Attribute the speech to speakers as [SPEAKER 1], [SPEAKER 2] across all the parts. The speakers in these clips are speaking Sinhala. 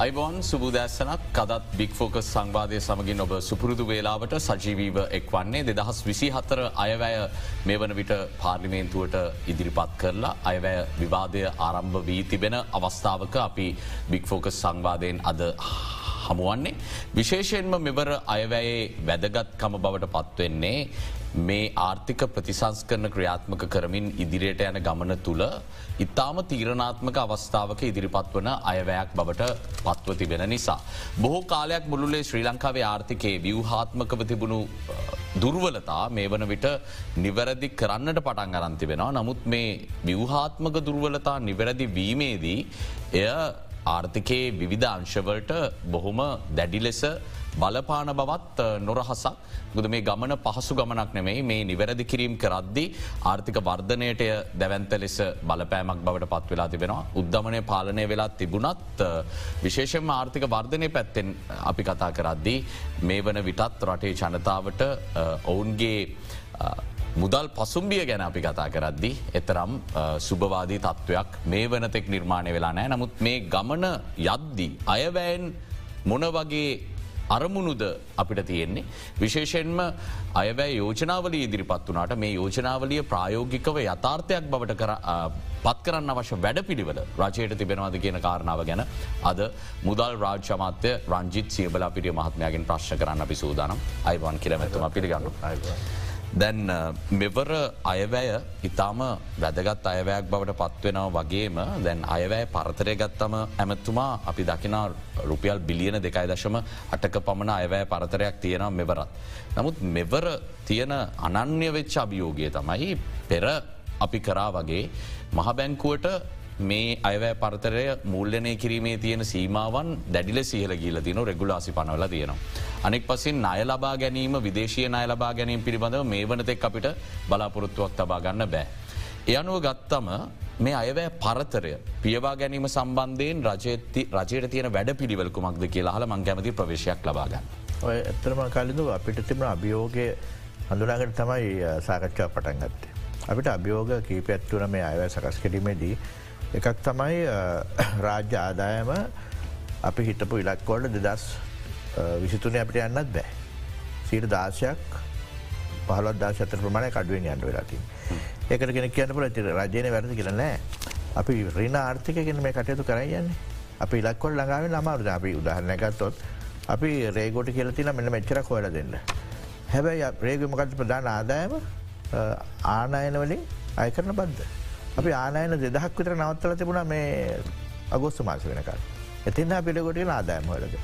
[SPEAKER 1] අයිබෝන් සුබදෑස්සනක් කදත් බික් ෆෝකස් සංවාධය සමගින් ඔබ සුපුරුදු වේලාවට සජීවීව එක් වන්නේ දෙදහස් විසි හතර අයවැය මේ වන විට පාර්ලිමේන්තුවට ඉදිරිපත් කරලා අයවැය විවාදය ආරම්භ වී තිබෙන අවස්ථාවක අපි බික් ෆෝකස් සංවාධයෙන් අද හමුවන්නේ. විශේෂයෙන්ම මෙවර අයවැයේ වැදගත්කම බවට පත්වෙන්නේ මේ ආර්ථික ප්‍රතිසංස් කරන ක්‍රියාත්මක කරමින් ඉදිරියට යන ගමන තුළ ඉතාම තීරණාත්මක අවස්ථාවක ඉදිරිපත් වන අයවැයක් බවට පත්ව තිබෙන නිසා. බොහෝ කාලයක් මුළුලේ ශ්‍රී ලංකාවේ ආර්ථිකයේ ව්‍යවහාත්මකව තිබුණු දුර්වලතා මේ වන විට නිවැරදි කරන්නට පටන් අරන්ති වෙනවා. නමුත් මේ ව්‍යවහාත්මක දුර්වලතා නිවැරදි වීමේදී එය ආර්ථිකයේ විවිධ අංශවලට බොහොම දැඩි ලෙස බලපාන බවත් නොරහසක්. ගුද මේ ගමන පහසු ගමනක් නෙමෙයි මේ නිවැරදි කිරීම් කරද්දි ආර්ථික වර්ධනයට දැවන්ත ලෙස බලපෑමක් බවට පත් වෙලා තිබෙනවා. උද්ධමනය පාලනය වෙලා තිබුණත් විශේෂම ආර්ථික වර්ධනය පැත්තෙන් අපි කතා කරද්දී මේ වන විටත් රටේ ජනතාවට ඔවුන්ගේ මුදල් පසුම්බිය ගැන අපි කතා කරද්දි එතරම් සුභවාදී තත්ත්වයක් මේ වනතෙක් නිර්මාණය වෙලා නෑ නමුත් මේ ගමන යද්දී අයවෑන් මොන වගේ අරමුණුද අපිට තියෙන්නේ. විශේෂෙන්ම අයවැෑ යෝජනාවල ඉදිරිපත් වනාට මේ යෝජනාවලිය ප්‍රායෝගිකව යථාර්ථයක් බවට පත් කරන්න අවශ්‍ය වැඩ පිළිවල රජයට තිබෙනවාද කියන කාරණාව ගැන අද මුදල් රාජ්‍යමාත්‍ය රංජිත් සියබල පිටිය මහත්මයාගෙන් ප්‍රශ්න කරන්න අපි සූදානම් අයිවන් කියලමැතුම පිළිගන්නු. දැන් මෙවර අයවැය ඉතාම වැදගත් අයවැයක් බවට පත්වෙනව වගේම දැන් අයවැය පරතරය ගත්තම ඇමත්තුමා අපි දකිනා රුපියල් බිලියන දෙකයි දශම අටක පමණ අයවැය පරතරයක් තියෙනවා මෙවරත්. නමුත් මෙවර තියෙන අනන්‍ය වෙච්ච අභියෝගය තමයි පෙර අපි කරා වගේ මහබැංකුවට මේ අයවැය පරතරය මුල්ලනය කිරීමේ තියෙන සීමාවන් දැඩිල සිහල ගීල තින රෙගුලාසි පනවල තියෙනවා. අනෙක් පසින් අය ලබා ගැනීම විදේශය අය ලබා ගැනීම පිළිබඳව මේ වනතෙක් අපිට බලාපොරොත්තුවක් තබා ගන්න බෑ. එයනුව ගත්තම මේ අයවැය පරතරය පියවා ගැනීම සම්බන්ධයෙන් රජයට තියෙන වැඩ පිළිවල්කුමක්ද කියලා හල මං කැමති ප්‍රවේශයක් ලබාගන්න.
[SPEAKER 2] ඔය ඇත්තරම කලින්ඳ අපිට තිබන අභියෝගය හඳුනාගට තමයි සාකච්ඡා පටන් ගත්තේ. අපිට අභියෝග කීපැත්තුවන මේ අයවැ සකස් කිරීමේදී එකක් තමයි රාජ්‍ය ආදායම අපි හිටපු ඉලක්කෝල්ට දෙදස් විසිතුන අපිට යන්නත් බෑ. සීට දාශයක් පහලත් දාශත ප්‍රමාණය කඩුවෙන් යන්න වෙලාති. ඒකට කෙන කියන්න පුල ති රජයන වැරදි කියලනෑ. අපි රින ආර්ථිකගෙන මේ කටයුතු කරයන්නේ. අපි ඉලක්කොල් ළඟාව අමාරුද අපි උදාහරණයගත්තොත් අපි රේගෝට කියලතින මෙන්න මෙච්චර හොල දෙන්න. හැබැයි රේගමකත් ප්‍රධාන ආදායම ආනායනවලින් අයකරන බද්ධ. අපි ආනයන දෙදහක් විතර නවත්තල තිබුණ මේ අගොස්තු මාස වෙනකල්. එතින්න පිටකොටිය ආදායම හොලද.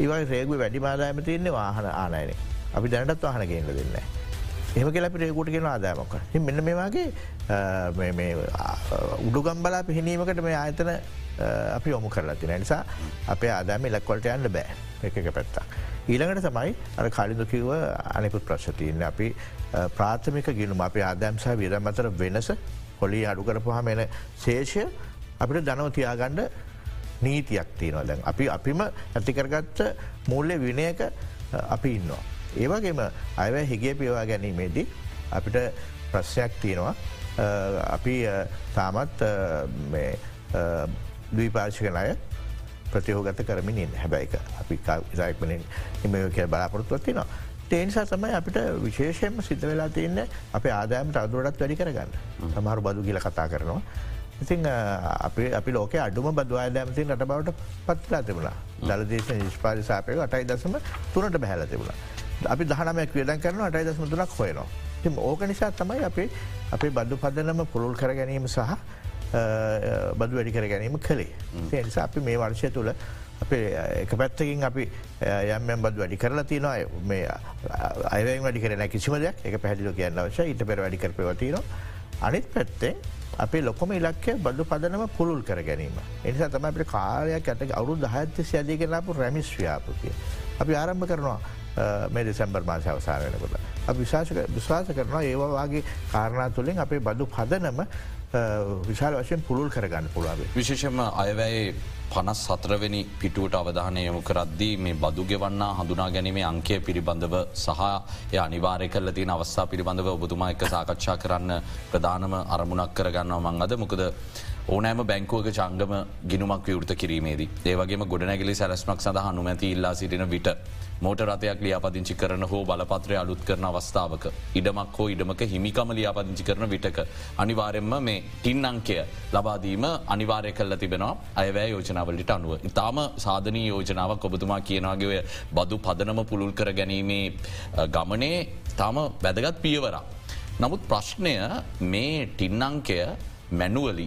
[SPEAKER 2] ඒවයි රේගු වැඩි මාදායම තියන්නේ වාහන ආනයන අපි දැනටත් වාහන ගේන්න දෙන්න. එම කියල පිරේකුට කියෙන ආදායමක මෙන්න මේවාගේ උඩුගම්බලා පිහිනීමකට මේ ආයතන අපි ඔමු කරලා තින නිසා අපේ ආදාම ඉලක්වලට යන්න බෑ එකක පැත්තා. ඊළඟට තමයි අර කලිදුකිව අනෙකුත් ප්‍රශ්තියන්න අපි ප්‍රාථමික ගිනුම අපේ ආදෑම්සා විරම් අතර වෙනස පොලි අඩු කරපුහම එන ශේෂය අපිට දනව තියාගණ්ඩ නීතියක් තියෙනවා දැන් අපි අපිම ඇතිකරගත්ත මුල්ලෙ විනයක අපි ඉන්නවා. ඒවගේම අයව හිගේ පියවා ගැනීමේදී අපිට ප්‍රශ්යක් තියෙනවා අපි තාමත් දීපාර්ශිකන අය ප්‍රතියෝගත කරමින් හැබැයික අපි ඉසාක්මනින් එම කිය බලාපොරත්තුවත්තිනවා. ඒනිසා තමයි අපිට විශේෂයෙන්ම සිද්ධ වෙලා තියන්න අප ආදායම තවදුරටත් වැඩි කරගන්න සමහරු බදු කියල කතා කරනවා. ඉතින් අපි අපි ලෝක අඩුම බදු ආදාමතින් රට බවට පත්ලා තිබුණා දලදේශ නිෂ්පාති සාපය අටයි දසම තුනට බැහල තිබුණා. අපි දහනමයක් වියදන් කරන අටයි දසම තුනක් හොයනවා. තිම ඕක නිසා තමයි අපේ අපේ බදු පදනම පුරුල් කර ගැනීම සහ බදු වැඩි කර ගැනීම කළේ. නිසා අපි මේ වර්ෂය තුළ අපේ එක පැත්තකින් අපි යම්යම් බද වැඩි කරලා තියනවා මේ අය වැඩි කරන කිසිම දෙයක් එක පැහදිලු කියන්න වශ ඉට පෙර වැඩි කරපවතින අනිත් පැත්තෙන් අපේ ලොකොම ඉලක්කය බදු පදනම පුළුල් කර ගැනීම. එනිසා තම අපට කාලයක් ඇත අවුරු දහත්ත සෑදීගෙනපු රැමිස් ව්‍යාපතිය. අපි ආරම්භ කරනවා මේ දෙසැම්බර් මාසය අවසාර වෙනකොට. අප විශාසක විශ්වාස කරනවා ඒවාගේ කාරණා තුළින් අපේ බදු පදනම විශාල වශයෙන් පුළුල් කරගන්න පුළුවේ.
[SPEAKER 1] විශේෂම අයවැයි පනස් සතරවෙනි පිටුවට අවධානය යොමු කරද්දී මේ බදු ගෙවන්නා හඳුනා ගැනීමේ අංකය පිළිබඳව සහ ය අනිවාරය කල තින අවස්ථා පිළිබඳව ඔබතුමා එක සාකච්ඡා කරන්න ප්‍රධානම අරමුණක් කරගන්නවා මං අද. මොකද ඕනෑම බැංකුවක චංගම ගිනුමක් විවෘත කිරීමේදී. ඒවගේම ගොඩනැගලි සැලස්මක් සඳහා නොමැති ඉල්ලා සිටින විට මෝට රතයක් ලියාපදිංචි කරන හෝ බලපත්‍රය අලුත් කරන අවස්ථාවක. ඉඩමක් හෝ ඉඩමක හිමිකම ලියාපදිංචි කරන විටක. අනිවාරෙන්ම මේ ටින් අංකය ලබාදීම අනිවාරය කල්ල තිබෙනවා අයවැෑ යෝජනාවලට අනුව. ඉතාම සාධනී යෝජනාවක් ඔබතුමා කියනවාගේ බදු පදනම පුළුල් කර ගැනීමේ ගමනේ තාම වැදගත් පියවරක්. නමුත් ප්‍රශ්නය මේ ටින්නංකය මැනුවලි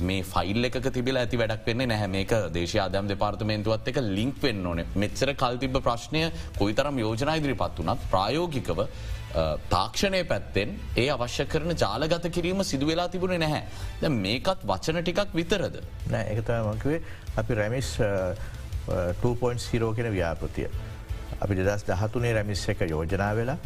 [SPEAKER 1] මේ ෆයිල් එක තිබිලා ඇති වැඩක් වෙන්නේ නැහැ මේක දේශ ආදම් දෙපාර්තමේන්තුවත් එක ලිංක් වෙන්න ඕන මෙච්චර කල්තිබ ප්‍රශ්නය කොයිතරම් යෝජනා ඉදිරිපත් වනත් ප්‍රායෝගිකව තාක්ෂණය පැත්තෙන් ඒ අවශ්‍ය කරන ජාලගත කිරීම සිදුවෙලා තිබුණේ නැහැ. ද මේකත් වචන ටිකක් විතරද.
[SPEAKER 2] නෑ එකතමකිවේ අපි රැමිස් 2.0 කෙන ව්‍යාපෘතිය. අපි දෙදස් දහතුනේ රැමිස් එක යෝජනා වෙලා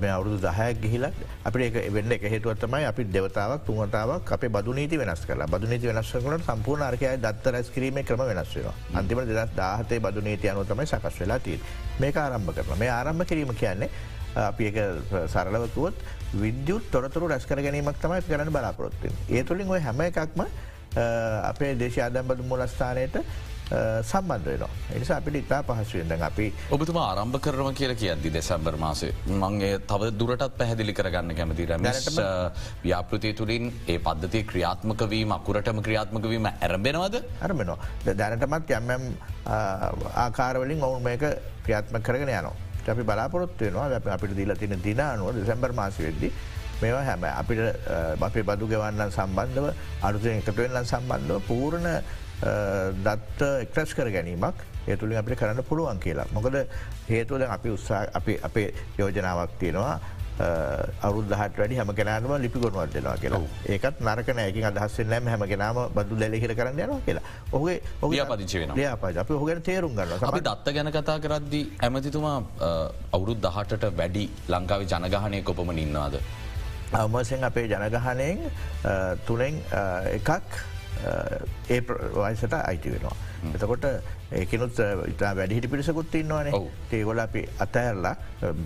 [SPEAKER 2] මේ අවුදු දහයක් ගිහිල අපට වෙන්න එක හේතුවත්තමයි අපි දෙවතාවක් තුන්වතාවක් අප බදුනීති වෙනස් කලා බදුනීති වෙනස් කනට සම්පූර්ණ අර්කය දත්ත රැස් කිරීම ක්‍රම වෙනස් වෙන අන්තිම දෙදස් දාහතේ බදුනීති අනු තමයි සකස් වෙලා තිී මේ ආරම්භ කරන මේ ආරම්භ කිරීම කියන්නේ අපි එක සරලවතුවත් විද්‍යුත් තොරතුරු රැස්කර ගැනීමක් තමයි කරන්න බලාපොරොත්තින්. ඒ තුළින් ඔය හැම එකක්ම අපේ දේශ අදම්බදු මුලස්ථානයට සම්බන්ධ වෙන එනිස අපිට ඉතා පහසුවෙන්ද අපි
[SPEAKER 1] ඔබතුම ආරම්භ කරම කියල කියද්දි දෙසැම්බර් මාසේ. මංගේ තව දුරටත් පැහැදිලි කරගන්න කැමති රැමට ව්‍යාපෘතිය තුළින් ඒ පද්ධති ක්‍රියාත්මකවීම අකුරටම ක්‍රියාත්මකවීම ඇරඹෙනවද?
[SPEAKER 2] අරමෙනවා දැනටමත් යම්යම් ආකාරවලින් ඔවුන් මේක ක්‍රියාත්ම කරගෙන යනවා. අපි බලාපොරොත්තු වෙනවා. අපිට දීලා තින දින අනුව දෙසැම්බර් මාසි වෙද්දි මේවා හැම අපිට අපේ බදු ගවන්නන් සම්බන්ධව අරුතයෙන් එකතුවෙන්ලන් සම්බන්ධව පූර්ණ දත්ත එක්ටස් කර ගැනීමක් ඒතුළින් අපිට කරන්න පුළුවන් කියලා. මොකද හේතුවද අපි උත්සා අපේ යෝජනාවක් තියෙනවා අවුදහට වැඩි හම කෙනම ලිපිගොනුවත් දෙනවා කියලා. ඒකත් නරක නෑකින් අදහස්සෙන් නෑම හැම කෙනම බදු දැලෙහිර කරන්න යනවා කියලා. ඔහුගේ ඔහු
[SPEAKER 1] පදිචි වෙන
[SPEAKER 2] ලියාප අප හොගෙන තේරුම් ගන්න
[SPEAKER 1] අපි දත්ත ගැන කතා කරද්දි ඇමතිතුමා අවුරුද් දහටට වැඩි ලංකාවේ ජනගහනය කොපම ඉන්නවාද.
[SPEAKER 2] අවමසෙන් අපේ ජනගහනයෙන් තුනෙන් එකක් ඒ වයිසට අයිති වෙනවා. එතකොට ඒකනුත් ඉතා වැඩිහිට පිරිසකුත් ඉන්නවන ඒගොල අපි අතඇරලා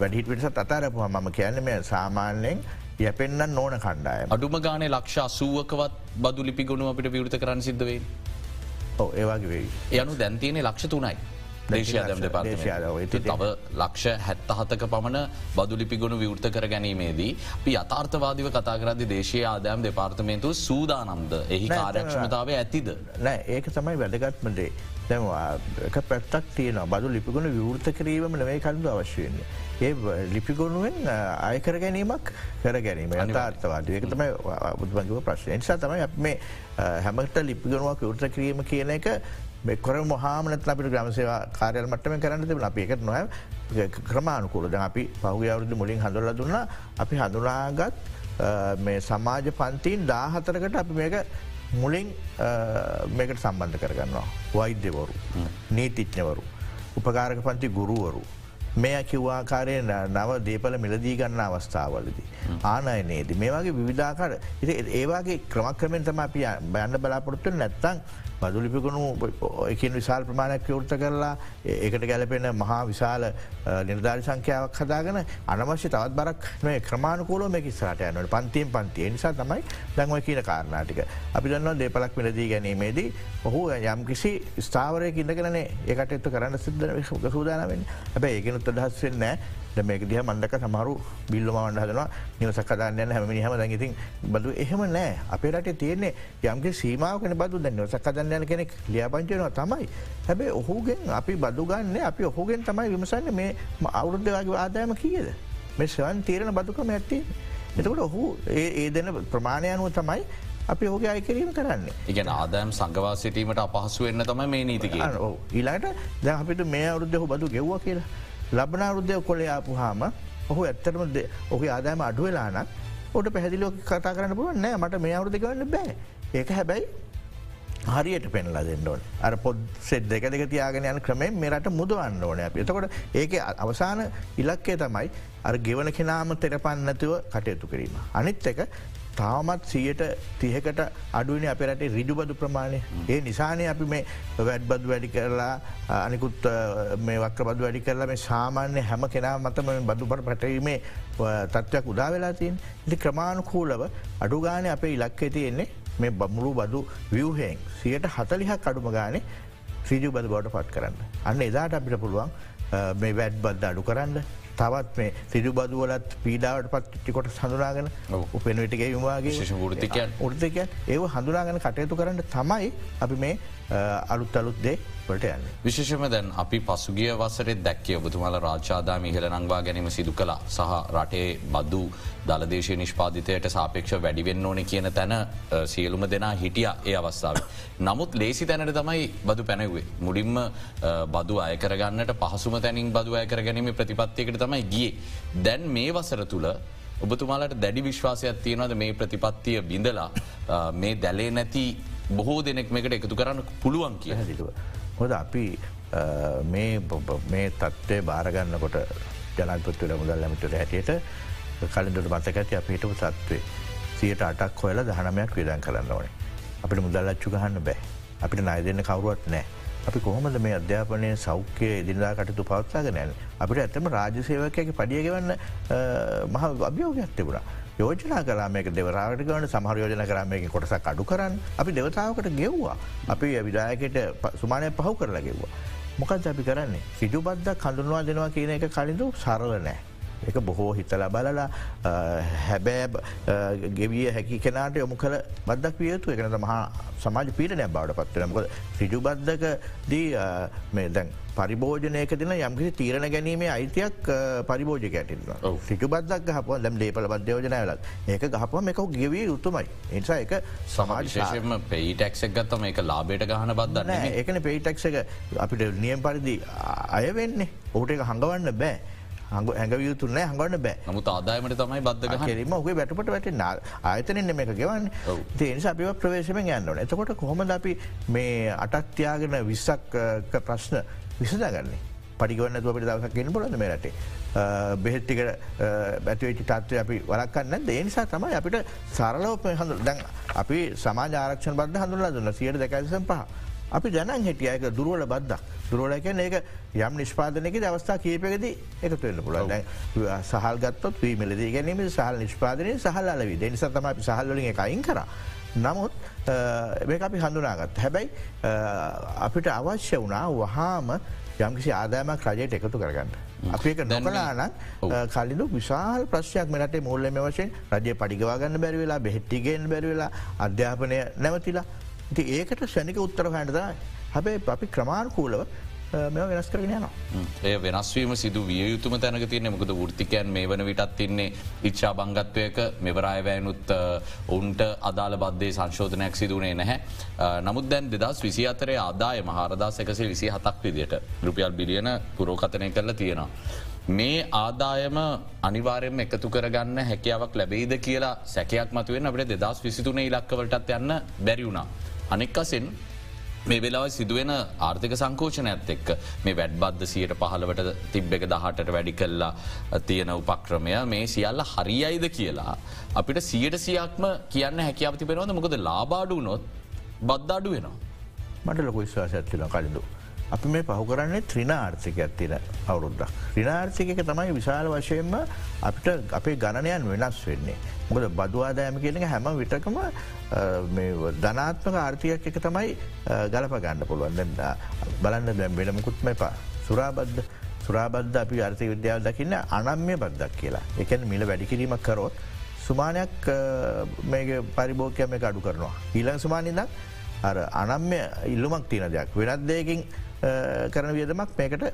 [SPEAKER 2] වැඩිහිට පිරිසත් අතාරපුහ මම කියන්න මේ සාමාන්‍යයෙන් යැපෙන්න්න ඕන කණ්ඩාය
[SPEAKER 1] අඩුම ගානේ ලක්ෂ අසුවකවත් බදු ලිපිගුණු අපිට විවෘත කරන්න සිද්ධවේ.
[SPEAKER 2] ඕ ඒවාගේ වෙයි.
[SPEAKER 1] යනු දැන්තියනෙ ලක්ෂ තුනයි. දේශයාදම් දෙපාර්තමේන්තු තව ලක්ෂ හැත්තහතක පමණ බදුලිපිගුණු විවෘත කර ගැනීමේදී පි අතාර්ථවාදිව කතා කරදි දේශය ආදෑම් දෙපාර්තමේන්තු සූදානම්ද? එහි කාර්යක්ෂමතාව ඇතිද.
[SPEAKER 2] නෑ ඒක තමයි වැදගත්මදේ. දැවා එක පැත්තක් තියෙන බදු ලිපිගුණ විවෘත කිරීම නවයි කල්දු අවශ්‍යයන්නේ. ඒ ලිපිගොනුවෙන් අයකර ගැනීමක් කර ගැනීම අතාර්ථවාද ඒක තමයි බුද්ධමගව ප්‍රශ්න. නිසා තමයි මේ හැමට ලිපිගොනුවක් විවෘත කිරීම කියන එක මෙකොර මොහාමනත් අපිට ග්‍රමසේවා කාරයල් මටම කරන්න තිබන අපි එකත් නොහ ක්‍රමාණුකුලද අපි පහු අවුරුදු මුලින් හඳුල්ල දුන්න අපි හඳුනාගත් මේ සමාජ පන්තීන් දාහතරකට අපි මේක මුලින් මේකට සම්බන්ධ කරගන්නවා. වෛද්‍යවරු නීතිච්ඥවරු. උපකාරක පන්ති ගුරුවරු. මේ කිව්වාකාරය නව දේපල මිලදී ගන්න අවස්ථාවලදී. ආනයනේද මේ වගේ විවිධාකාර ඒවාගේ ක්‍රමක්‍රමෙන් තම අපි බයන්න බලාපොරොත්තු නැත්තං බදුලිපිකුණු එකින් විශාල් ප්‍රමාණයක් යවෘත කරලා ඒකට ගැලපෙන මහා විශාල නිර්ධාරි සංඛ්‍යාවක් හදාගෙන අනවශ්‍ය තවත් බරක් මේ ක්‍රමාණකූලෝ මේ ස්රට යනට පන්තියෙන් පන්තිය. නිසා තමයි දැන්ව කියන කාරණාටික. අපි දන්නවා දේපලක් මිලදී ගැනීමේදී ඔහු යම් කිසි ස්ථාවරය ඉඳගෙනනේ ඒකට එත්තු කරන්න සිද්ධ සූදානවෙන් හැබැ ඒගෙනුත් අදහස් වෙන්නෑ මේක දිහ මන්දක සමරු බිල්ලම වන්ඩ හදනවා. නිවසකදාන්නයන්න හැමනි හම දැගඉතින් බදු එහෙම නෑ අපේ රට තියන්නේ යම්ගේ සීමාවකන බදු දැන්න සකදන්නයන කෙනෙක් ලියපංචයනවා තමයි. හැබේ ඔහුගෙන් අපි බදු ගන්න අපි ඔහුගෙන් තමයි විමසන්න මේ අවුරුද්ධවාගේ ආදායම කියද? මේ සවන් තීරණ බදුකම ඇත්ති. එතකට ඔහු ඒ දෙන ප්‍රමාණයනුව තමයි අපි ඕක අයකිරීම කරන්න.
[SPEAKER 1] ඉගෙන ආදෑම් සංගවා සිටීමට අපහසු වෙන්න තම මේ නීතික
[SPEAKER 2] ඊලාට දැ අපිට මේ අවුද්ධ බදු ගෙව්ව කියලා ලබනාරුද්ධය කොලේ ආපු හාම ඔහු ඇත්තරම ඔහු ආදායම අඩුවෙලානක් ඔට පැහදිලෝ කතා කරන්න පුළුව නෑ මට මේ අවුදු ගන්න බෑ. ඒක හැබැයි හරියට පෙන්ලා දෙන්නඩෝන් අර පොද් සෙද් දෙක දෙක තියාගෙන යන ක්‍රමේ මේරට මුදවන්න ඕන අප. එතකොට ඒක අවසාන ඉලක්කේ තමයි අර ගෙවන කෙනාම තෙරපන්නතුව කටයුතු කිරීම. අනිත් එක තාමත් සියට තියකට අඩුවනි අප රටේ රිඩුබදු ප්‍රමාණය. ඒ නිසානය අපි මේ වැඩ්බදු වැඩි කරලා අනිකුත් මේ වක්ක බදු වැඩි කරලා මේ සාමාන්‍ය හැම කෙනා මතම බදුපට පටීමේ තත්ත්වයක් උදා වෙලා තියෙන් ඉති ක්‍රමාණුකූලව අඩුගානය අපේ ඉලක්කේ තියෙන්නේ මේ බමුණු බදු වියහෙන් සියට හතලිහක් අඩුම ගානේ ්‍රීජු බද බවට පත් කරන්න. අන්න එදාට අපිට පුළුවන් මේ වැඩ් බද්ධ අඩු කරන්න තවත් මේ සිදු බදුවලත් පීඩාවට පත් ටිකොට හඳුනාගෙන උපෙනවිටගේ විවාගේ ෘතිකයන් ෘතිකයන් ඒ හඳුනාගෙන කටයුතු කරන්න තමයි අපි මේ අලුත් අලුත් දේ පට යන්න.
[SPEAKER 1] විශේෂම දැන් අපි පසුගිය වසරෙ දැක්කය ඔබතුමල රාජාදාම ඉහල නංවා ගැනීම සිදු කළ සහ රටේ බදු දලදේශය නිෂ්පාධිතයට සාපේක්ෂ වැඩිවෙන්න ඕන කියන තැන සියලුම දෙනා හිටිය ඒ අවස්ථාව. නමුත් ලේසි තැනට තමයි බදු පැනවේ. මුඩින්ම බදු අයකරගන්නට පහසුම තැනින් බදු අයකර ගැනීම ප්‍රතිපත්තියකට තමයි ගිය. දැන් මේ වසර තුළ ඔබතුමාලට දැඩි විශ්වාසයක් තියෙනවද මේ ප්‍රතිපත්තිය බිඳලා මේ දැලේ නැති බොහෝ දෙනෙක් මේකට එකතු කරන්න පුළුවන් කිය
[SPEAKER 2] හැදිටුව. හොද අපි මේ තත්ත්වය භාරගන්නකොට ජනපත්තුල මුදල් ඇමිතුර හැටියට කලින්දට මතක ඇති අප හිටපු සත්වේ සියට අටක් හොයල දහනමයක් විදන් කරන්න ඕනේ. අපිට මුදල් අච්චු ගහන්න බෑ අපිට නය දෙන්න කවරුවත් නෑ. අපි කොහොමද මේ අධ්‍යාපනය සෞඛ්‍ය දිනිදා කටතු පවත්සාගෙන න අපිට ඇතම රාජසේවකයක පඩියගවන්න මහ අභියෝගයක් තිබුණා. යෝජනා කරමයක දෙවරාට ගවන සමහර යෝජන කරමයක කොටසක් අඩු කරන්න අපි දෙවතාවකට ගෙව්වා අපි විදායකට සුමානය පහු කරලා ගෙව්වා. මොකත් අපි කරන්නේ සිජු බද්ද කඳුන්වා දෙනවා කියන එක කලින්ඳ සරල නෑ. එක බොහෝ හිතල බලලා හැබෑ ගෙවිය හැකි කෙනාට යොමු කළ බද්දක් වියතු එකනත මහා සමාජ පීටනය බවට පත්වනමක සිජු බද්ධක දී දැන් පරිභෝජනයක දින යම්කිසි තීරණ ගැනීමේ අයිතියක් පරිභෝජක ඇටින්න සිටු බද්දක් හප දැම් දේපල බද්‍යෝජනයලත් ඒක ගහපම එකක් ගෙවී යුතුමයි. එනිසා එක
[SPEAKER 1] සමාජශේෂම පෙයිටක්ක් ගත්තම එක ලාබේට ගහන බදන්න
[SPEAKER 2] ඒකන පෙයිටක්ක අපිට නියම් පරිදි අය වෙන්නේ. ඔහුට එක හඟවන්න බෑ. හඟ ඇඟවියතුන්න හඟන්න බෑ.
[SPEAKER 1] නමුත් ආදායමට තමයි බද්ධ
[SPEAKER 2] කිරීම ඔගේ වැටපට වැට ආයතනෙන්න මේක ගෙවන්න. තේනි අපිව ප්‍රවේශම ගන්නවන එතකොට කොහොමද අපි මේ අටක්තියාගෙන විස්සක් ප්‍රශ්න විසදාගන්නේ පඩිගවන්න තුවපට දවසක් ගෙන බොලද මේ රටේ? බෙහෙත්තික බැතිවෙච්චි තත්වය අපි වලක්කන්න දේනිසා තමයි අපිට සරලව හඳු දැන් අපි සමාජ ආරක්ෂණ බද්ධ හඳුලා දුන්න. සියට දෙකසම් පහ අපි ජනන් හිටියයක දුරුවල බද්දක්. දුරුවලකැන ඒක යම් නිෂ්පාදනක අවස්ථා කීපකද එකතුවෙන්න පුළ සහල්ගත්තොත් වී මිලදී ගැනීම සහල් නිෂ්පාදනය සහල් අලවි. දෙනිස තම අපි සහල්වලින් එක අයින් කර. නමුත් මේ අපි හඳුනාගත් හැබැයි අපිට අවශ්‍ය වුණා වහාම යම්කිසි ආදායමක් රජයට එකතු කරගන්න. අපි එක නොකලාන කලිදු විශාල් ප්‍රශ්යක් මෙරටේ මුල්ලම වශයෙන් රජය පඩිගවාගන්න බැරිවෙලා බෙහෙට්ටිගෙන් බැරිවෙලා අධ්‍යාපනය නැවතිලා ඉති ඒකට ෂණික උත්තර හටදයි හැබැයි අපි ක්‍රමාණකූලව මෙ වෙනස් කරගෙන යනවා.
[SPEAKER 1] ඒ වෙනස්වීම සිදු විය යුතුම තැනක තියන්නේ මොකද ෘතිකයන් මේ වන විටත් තින්නේ ඉච්චා බංගත්වයක මෙවරායවෑනුත් ඔවුන්ට අදාළ බද්ධේ සංශෝධනයක් සිදුවනේ නැහැ. නමුත් දැන් දෙදස් විසි අතරේ ආදාය මහරදස් එකසේ විසි හතක් විදියට රුපියල් බිලියන පුරෝකතනය කරලා තියෙනවා. මේ ආදායම අනිවාරයම එකතු කරගන්න හැකියාවක් ලැබෙයිද කියලා සැකයක් මතුවෙන් අපට දෙදස් විසිතුනේ ඉලක්කවලටත් යන්න බැරිවුණා. අනෙක්කසින් මේ වෙලාව සිදුවෙන ආර්ථික සංකෝෂණයත් එක්ක මේ වැඩ් බද්ධ සියට පහලවට තිබ්බ එක දහටට වැඩි කල්ලා තියෙන උපක්‍රමය මේ සියල්ල හරියයිද කියලා. අපිට සියට සියක්ම කියන්න හැකියාව තිබෙනවද මොකද ලාබාඩු නොත් බද්ධාඩු වෙනවා.
[SPEAKER 2] මට ලොක විශ්වාසඇත්තිල කලින්ඳු. අපි මේ පහු කරන්නේ ත්‍රින ආර්ථිකයක් තින අවුරුද්දක්. ත්‍රිනාර්ථික තමයි විශාල වශයෙන්ම අපිට අපේ ගණනයන් වෙනස් වෙන්නේ. මොකද බදවාදෑම කියනක හැම විටකම ධනාත්මක ආර්ථිකයක් එක තමයි ගලප ගන්න පුළුවන් බලන්න දැම් වෙනමුකුත්ම එපා. සුරාබද්ධ සුරාබද්ධ අපි අර්ථය විද්‍යාව දකින්න අනම්ය බද්දක් කියලා. එකන මිල වැඩිකිරීමක් කරොත් සුමානයක් මේ පරිභෝකයම අඩු කරනවා. ඊළඟ සුමානිදක් අර අනම්ය ඉල්ලුමක් තියෙන දෙයක් වෙනත් දෙයකින් කරන වියදමක් මේකට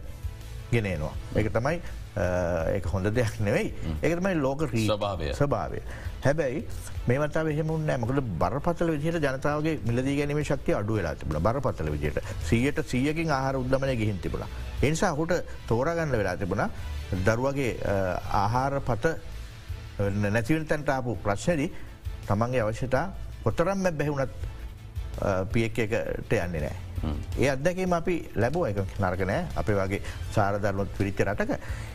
[SPEAKER 2] ගෙනනවා. ඒක තමයි ඒ හොඳ දෙයක් නෙවෙයි ඒකතමයි ලෝක රීභාවය ස්භාවය. හැබැයි මේමතාව එහෙමුන්න මකද බරපතල විදිහට ජනතාවගේ මිලදී ගැනීම ශක්තිය අඩු වෙලා තිබුණ බරපතල විදියට සියයට සියකින් ආහාර උද්දමනය ගහින් තිබුණ. එනිසා හුට තෝරගන්න වෙලා තිබුණ දරුවගේ ආහාර පත නැතිවල් තැන්ට ආපු ප්‍රශ්නදී තමන්ගේ අවශ්‍යතා කොතරම්ම බැහුණත් පියෙක් එකට යන්නේ නෑ. ඒ අදැකීම අපි ලැබෝ එක නරකනෑ අපේ වගේ සාරධර්මත් පිරිච්ච රටක.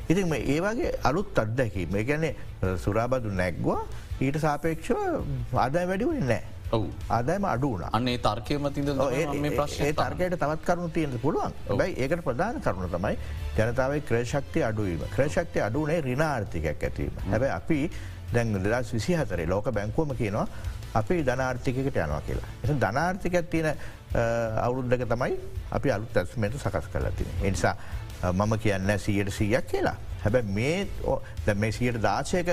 [SPEAKER 2] ඉතින් ඒවාගේ අලුත් අත්දැකීම ගැනේ සුරාබදු නැක්වා ඊට සාපේක්ෂව ආදාය වැඩිවෙන නෑ. ආදායම අඩුවන
[SPEAKER 1] අන්නේ තර්කයමතිද
[SPEAKER 2] ඒ තර්කයට තවත් කරුණු තියෙන පුළුවන්. බයි ඒකට ප්‍රධාන කරුණ තමයි ජනතාවේ ක්‍රේශක්ති අඩුවීම ක්‍රේශක්ති අඩුනේ රිනාර්ථිකයක් ඇතිවීම හැබැ අපි දැන් දෙදස් විසි හතරේ ලෝක බැංකුවම කියනවා අපි ධනාර්ථිකට යනවා කියලා. එ ධනාර්ථිකත් තියෙන අවුරුද්ධක තමයි අපි අලුත් ඇස්මට සකස් කරලා තින. එනිසා මම කියන්න සීයට සීයක් කියලා. හැබැ මේ ද මේ සියට දාශයක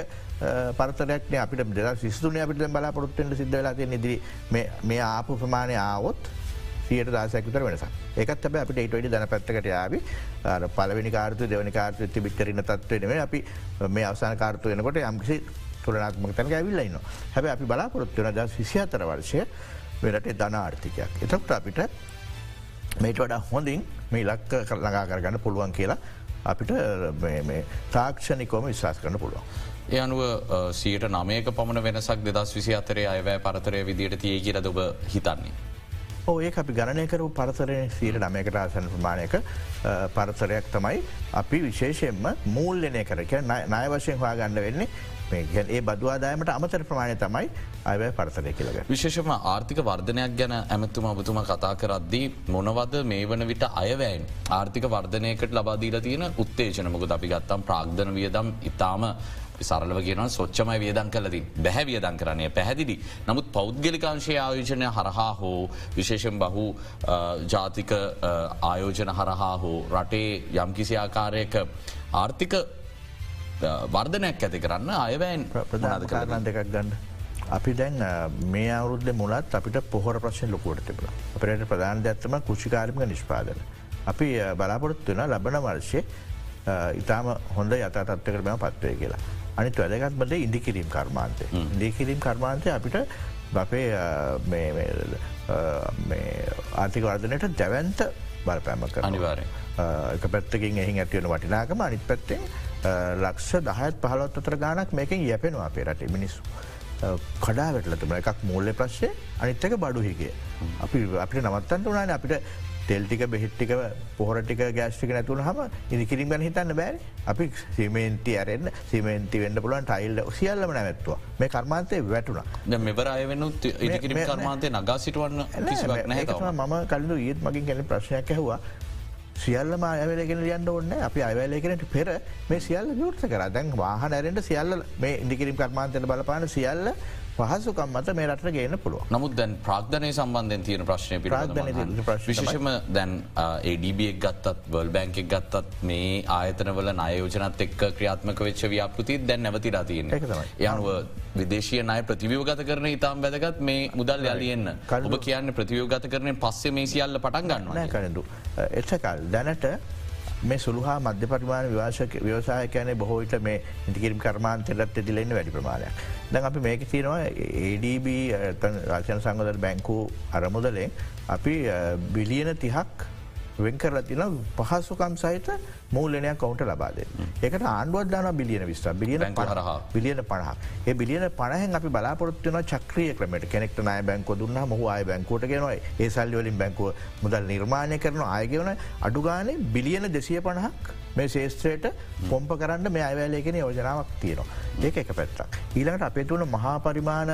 [SPEAKER 2] පරතරක්න අපිට දෙද සිස්තුන අපිට බලාපොරොත්තෙන්ට සිද්ධ වෙලා තිය ඉදිරි මේ ආපු ප්‍රමාණය ආවොත් සියට දාසයකුතර වෙනස එකත් ඇබ අපිට ඒටඩි දන පැත්තකට යාවි. පලවෙනි කාර්තු දෙවනි කාර්තු ති බික්ටරන්න තත්වනේ අපි මේ අවසාන කාර්තු වෙනකොට යම්කිසි තුරනාත්මක තැන ඇවිල්ලන්න හැබ අපි බලාපොරොත්වන ද විසිහතර වර්ෂය. වෙරට ධන ආර්ථිකයක්. එතකට අපිට මේට වඩා හොඳින් මේ ලක්ක කරලඟා කරගන්න පුළුවන් කියලා අපිට තාක්ෂණිකෝම විශවාස් කරන පුළුවන්.
[SPEAKER 1] ඒ අනුව සියට නමයක පමණ වෙනසක් දෙදස් විසි අතරේ අයවැෑ පරතරය විදිට තිය කියලද ඔබ හිතන්නේ.
[SPEAKER 2] ඒ අපි ගණනයකරු පරතරය සීට නමයකට ආසන ප්‍රමාණයක පරතරයක් තමයි අපි විශේෂයෙන්ම මූල්ලනය කරක නය වශයෙන් හවා ගන්න වෙන්නේ ඒ බදවාදායමට අමතර ප්‍රමාණය තමයි අය පරතරය කියලග.
[SPEAKER 1] විශේෂම ආර්ථික වර්ධනයක් ගැන ඇමත්තුම ඔබතුම කතා කරද්දී මොනවද මේ වන විට අයවැයින් ආර්ථික වර්ධනයකට ලබාදීල තියෙන උත්තේජනමක අපි ගත්තම් ප්‍රාග්ධන වියදම් ඉතාම සරලව කියන සොච්චමයි වියදන් කලදී බැහැ වියදන් කරන්නේ පැහැදිලි. නමුත් පෞද්ගලිකාංශය ආයෝජනය හරහා හෝ විශේෂෙන් බහු ජාතික ආයෝජන හරහා හෝ රටේ යම්කිසි ආකාරයක ආර්ථික වර්ධනයක් ඇති කරන්න අයවැන්
[SPEAKER 2] ප්‍රධාන කාරණ දෙකක් ගන්න. අපි දැන් මේ අවුරුද්ධ මුලත් අපිට පොහොර ප්‍රශ්න ලොකුවට තිබල. අපරට ප්‍රධාන දැත්තම කෘෂිකාරමික නිෂ්පාදන. අපි බලාපොරොත්තු වන ලබන වර්ෂය ඉතාම හොඳ යතත්වකරම පත්වය කියලා. අනිත් වැදගත්මද ඉදිකිරීම් කර්මාන්තය. ඉදිකිරීම් කර්මාන්තය අපිට අපේ ආර්ථික වර්ධනයට දැවන්ත බලපෑම කර
[SPEAKER 1] අනිවාරය.
[SPEAKER 2] එක පැත්තකින් එහි ඇතිවන වටිනාකම අනිත් පැත්තෙන් ලක්ෂ දහත් පහලොත් අතර ගානක් මේකින් යැපෙනවා අපේ රට මිනිස්සු. කඩා වැටලතුම එකක් මූල්ල ප්‍රශ්ය අනිත්තක බඩු හිගේ. අපි අපිට නවත්තන්ට වනාන අපිට තෙල්ටික බෙහිට්ටික පොහරටික ගෑස්ටික නැතුන හම ඉදිකිරින් ගන හිතන්න බෑ අපි සිමේන්ති අරෙන් සිමේන්ති වෙන්ඩ පුලන් ටයිල්ල සියල්ලම නැත්තුව මේ කර්මාන්තය වැටුණ.
[SPEAKER 1] මෙවර අයවෙනුත් ඉදිකිරිම කර්මාන්තය නගා සිටුවන්න
[SPEAKER 2] මම කලු ඒත් මගින් ගැන ප්‍රශ්නයක් ඇහවා සියල්ල අයවලගෙන ලියන්න ඔන්න අපි අයවලගෙනට පෙර මේ සියල්ල විවෘත කර. දැන් වාහ නැරෙන්ට සියල්ල මේ ඉදිකිරිම් කර්මාන්තයට බලපාන සියල්ල පහසුකම් මත මේ රට ගේන පුළුව
[SPEAKER 1] නමුත් දැන් ප්‍රාග්ධනය සම්බන්ධයෙන් තියෙන ප්‍රශ්නය පි විශෂම දැන් ඒඩබක් ගත්තත් වල් බැංකෙක් ගත්තත් මේ ආයතනවල නයෝජනත් එක් ක්‍රියාත්මක වෙච්ච ව්‍යාපෘති දැන් නැවතිලා තියෙන යනුව විදේශය නය ප්‍රතිවියෝගත කරන ඉතාම් වැදගත් මේ මුදල් යලියන්න ඔබ කියන්න ප්‍රතිවියෝගත කරන පස්සේ මේ සියල්ල පටන් ගන්න
[SPEAKER 2] කරඩු එච්චකල් දැනට මේ සුළුහා මධ්‍ය පරිමාණ විවාශක ව්‍යවසායකයන බොහෝට මේ ඉටිකිරම් කර්මාන්තයටත් ඇතිලෙන්න වැඩි ප්‍රමාණයක්. දැන් අපි මේක තියෙනවා ADB රාශයන සංගදර බැංකූ අරමුදලෙන් අපි බිලියන තිහක් වෙන් කරලා තින පහසුකම් සහිත මූලනයක් කවුන්ට ලබාද. ඒකට ආණ්ඩුවදදාන බිලියන විස්්‍ර බිලියන පරහ බිලියන පණහ ඒ බිලියන පණහෙන් අපි බලාපොරත්වන චක්‍රිය ක්‍රමට කෙනෙක්ට නය බැංකෝ දුන්න මොහ අය බැංකෝට ගෙනයි. ඒ සල්ලිවලින් බැංකුව මුදල් නිර්මාණය කරන ආයගෙවන අඩුගානේ බිලියන දෙසිය පණහක් මේ ශේෂත්‍රයට පොම්ප කරන්න මේ අයවැලේගෙන යෝජනාවක් තියෙනවා. ඒක එක පැත්තක්. ඊළඟට අපේ තුන මහා පරිමාණ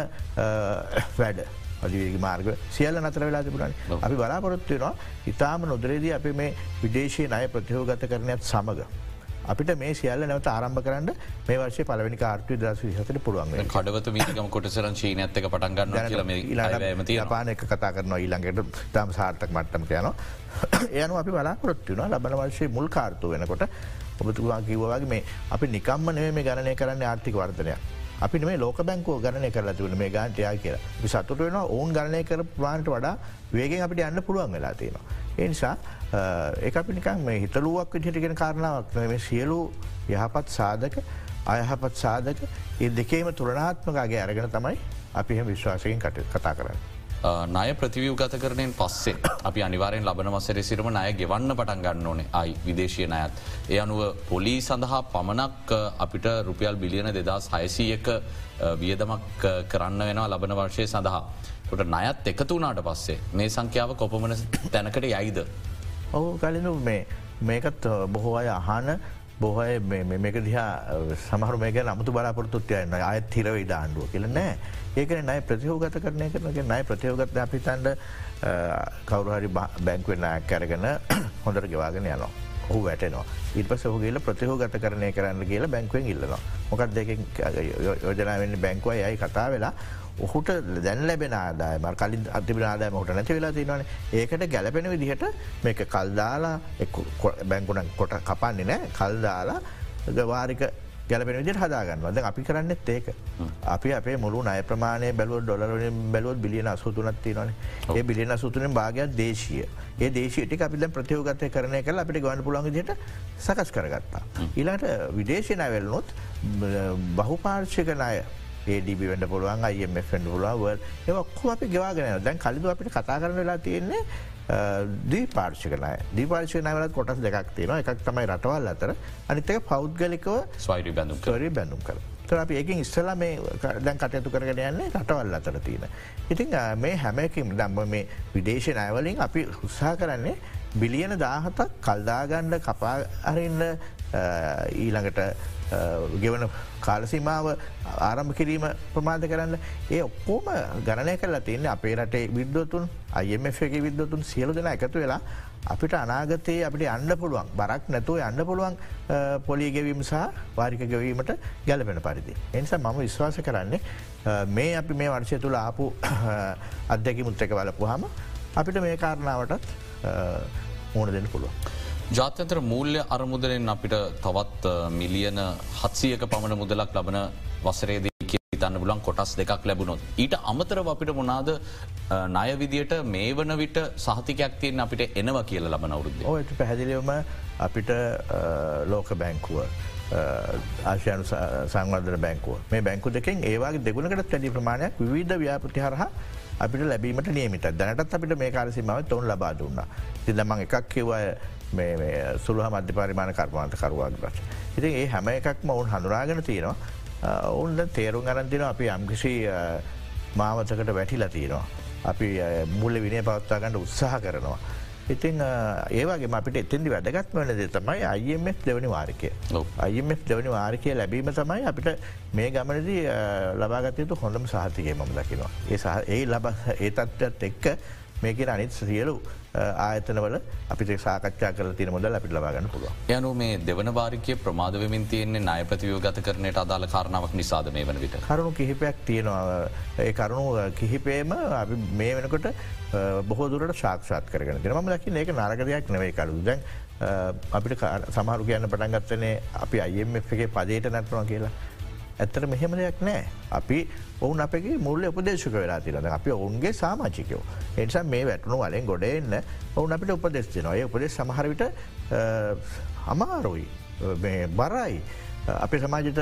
[SPEAKER 2] වැඩ අධිවේග මාර්ග සියල්ල නතර වෙලා තිබුණන. අපි බලාපොරොත්තුවෙනවා ඉතාම නොදරේදී අපි මේ විදේශය අය ප්‍රතියෝගත කරනයත් සමඟ. අපිට මේ සියල්ල නැවත ආරම්භ කරන්න මේ වර්ෂය පලවෙනි කාර්ටය දස විහතට පුළුවන්
[SPEAKER 1] කඩවත මීකම කොටසර චීනඇත්තක පටන්ගන්න
[SPEAKER 2] පාන එක කතා කරන ඊළඟට. තම සාර්ථක මට්ටම යන එයනු අපි බලාපොරොත්තුවන ලබන වර්ශය මුල් කාර්තු වෙනකොට ඔබතුවා කිවවාගේ මේ අපි නිකම්ම නෙවේ මේ ගණනය කරන්න ආර්ථික වර්ධනයක්. අපි මේ ලෝක බැංකෝ ගණනය කරලා තිවන මේ ගාන්ටයා කියලා සතුට වෙන ඔවුන් ගණනය කර ප්‍රාන්ට වඩා වේගෙන් අපිට යන්න පුළුවන් වෙලා තියෙනවා. එනිසා ඒ අපි නිකන් මේ හිතලුවක් විදිහටගෙන කාරණාවක් මේ සියලු යහපත් සාධක අයහපත් සාධක ඒ දෙකේම තුරනාත්මකගේ අරගෙන තමයි අපි එහ විශ්වාසයෙන් කට කතා කරන්න.
[SPEAKER 1] නය ප්‍රතිවියූ ගත කරනයෙන් පස්සේ අපි අනිවාරෙන් ලබන වසර සිරම නය ගෙවන්න පටන් ගන්න ඕනේ අයි විදේශය නයත්. ඒ අනුව පොලී සඳහා පමණක් අපිට රුපියල් බිලියන දෙදස් හයසීයක වියදමක් කරන්න වෙනවා ලබන වර්ෂය සඳහා. ට නයත් එකතු වනාට පස්සේ මේ සංඛ්‍යාව කොපමන තැනකට යයිද.
[SPEAKER 2] ඔහු කලිනු මේ මේකත් බොහෝ අය අහන බොහය මේක දිහා සමහර මේක නමුතු බලාපොරතුත්යන්න අයත් හිරවයි ඩාන්ඩුව කියල නෑ. ඒකන නයි ප්‍රතිහෝගත කරනය කරනගේ නයි ප්‍රතියෝගත අපිතන්ට කවරුහරි බැංක්වෙන්න කැරගෙන හොඳට ගෙවාගෙන යනවා. ඔහු වැටනවා. ඉපස හුගේල ප්‍රතිහෝගත කරනය කරන්න කියලා බැංකුවෙන් ඉල්ලනවා. මොකක් දෙක යෝජනාවෙන්න බැංකුව යයි කතා වෙලා ඔහුට දැන් ලැබෙන ආදායම කලින් අතිබෙන ආදායම හට නැති වෙලා තිනවන ඒකට ගැලපෙන විදිහට මේක කල්දාලා බැංකුණ කොට කපන්නේ නෑ. කල්දාලා ගවාරික ගැලපෙන විදිට හදාගන්නවද අපි කරන්නෙත් ඒක. අපි අපේ මුළු අය ප්‍රමාණය බැලුව ඩොලරින් බැලුවත් බිලියන අසුතුනත්ති නොන ඒ බිලියන සුතුනෙන් භාගයක් දේශය. ඒ දේශයට අපිට ප්‍රතියෝගතය කරනය කල අපිට ගවන්න පුළන් දිට සකස් කරගත්තා. ඉලාට විදේශය නැවැල්නොත් බහුපාර්ශක නය ඒඩබ වඩ පුළුවන් අයම ෆෙන්ඩ පුලුව ඒ ඔක්කු අපි ගවාගෙන දැන් කලිදු අපිට කතා කරන වෙලා තියෙන්නේ දී පාර්ශකනය දීපාර්ශය නවලත් කොටස් දෙකක් තියෙන එකක් තමයි රටවල් අතර අනිතක පෞද්ගලිකව
[SPEAKER 1] ස්වයිරි බැඳුම්
[SPEAKER 2] කරරි බැඳුම් කර. අපි ඒකින් ඉස්සලා මේ දැන් කටයුතු කරගෙන යන්නේ රටවල් අතර තියෙන. ඉතින් මේ හැමකින් දම්ම මේ විදේශ නයවලින් අපි උත්සා කරන්නේ බිලියන දාහතක් කල්දාගණ්ඩ කපා අරන්න ඊළඟට ගෙවන කාලසිමාව ආරම්භ කිරීම ප්‍රමාද කරන්න ඒ ඔක්කෝම ගණනය කරලා තියන්නේ අපේ රටේ විද්වතුන් අයමක විද්වතුන් සියලු දෙෙන එකතු වෙලා අපිට අනාගතයේ අපිට අන්න පුළුවන් බරක් නැතුව අන්න පුළුවන් පොලිගෙවීම සහ වාරික ගෙවීමට ගැලපෙන පරිදි. එනිසා මම විශ්වාස කරන්නේ මේ අපි මේ වර්ෂය තුළ ආපු අත්දැකි මුත්තක බලපුහම අපිට මේ කාරණාවටත් මූුණ දෙන්න පුළුවන්.
[SPEAKER 1] ජාත්‍යන්තර මූල්‍ය අරමුදරෙන් අපිට තවත් මිලියන හත්සියක පමණ මුදලක් ලබන වසරේදී තන්න බුලන් කොටස් දෙකක් ලැබුණොත්. ඊට අමතරව අපිට මොනාද නය විදියට මේ වන විට සහතිකයක් තියෙන් අපිට එනවා කියල ලබන අවුරුද්ධ.
[SPEAKER 2] ඕට පැහැදිලිවම අපිට ලෝක බැංකුව. ආශයනු සංවර්ධන බැංකුව මේ බැංකු දෙකෙන් ඒවාගේ දෙගුණකට තැඩි ප්‍රමාණයක් විධ ව්‍යාපති හරහා අපිට ලැබීමට නියමිට දැනටත් අපිට මේ කාරසිමාව තොන් ලබා දුන්න. තිදමං එකක් කිව්වය සුළහ මධ්‍ය පරිමාණ කර්මාන්ත කරුවක් රච. ඉතින් ඒ හැම එකක්ම ඔවුන් හඳුනාගෙන තියෙනවා ඔවුන්ට තේරුම් අරන්තින අපි යම්කිසි මාවතකට වැටිලා තියෙනවා. අපි මුල්ල විනය පවත්තාගන්නට උත්සාහ කරනවා. ඉතින් ඒවාගේ අපිට එතින්දි වැදගත් වන දේ තමයි අයිF දෙවනි වාරිකය අයිF දෙවනි වාරිකය ලැබීම තමයි අපිට මේ ගමනදී ලබාගතයුතු හොඳම සාහතිකය මම දකිනවා. ඒ ඒ ලබ ඒ තත්ත්වත් එක්ක මේකෙන අනිත් සියලු ආයතනවල අපිට සාකච්ඡා කල තින මුදල් අපිට ලබාගන්න පුළුව.
[SPEAKER 1] යනු මේ දෙවන වාරිකය ප්‍රමාදවමින් තියන්නේ නාය ප්‍රතිවෝ ගත කරනයට අදාළ කාරණාවක් නිසාද මේ වන විට.
[SPEAKER 2] කරුණු කිහිපයක් තියෙනවා කරුණු කිහිපේම මේ වෙනකොට බොහෝදුරට ශාක්ෂාත් කරන දෙන ම දකි ඒක නාරකදයක් නෙවේ කරු දැන් අපිට සමහරු කියන්න පටන්ගත්තනේ අපි අයම එකේ පදේට නැත්නවා කියලා. ඇත්තට මෙහෙම දෙයක් නෑ. අපි ඔවුන් අපගේ මුල්ල උපදේශක වෙලා තිරද අපි ඔවුන්ගේ සාමාචිකයෝ. එනිසා මේ වැටනු වලෙන් ගොඩ එන්න ඔවුන් අපිට උපදෙස් දෙනවා උපදෙස් සමහරවිට අමාරුයි බරයි. අපේ සමාජයට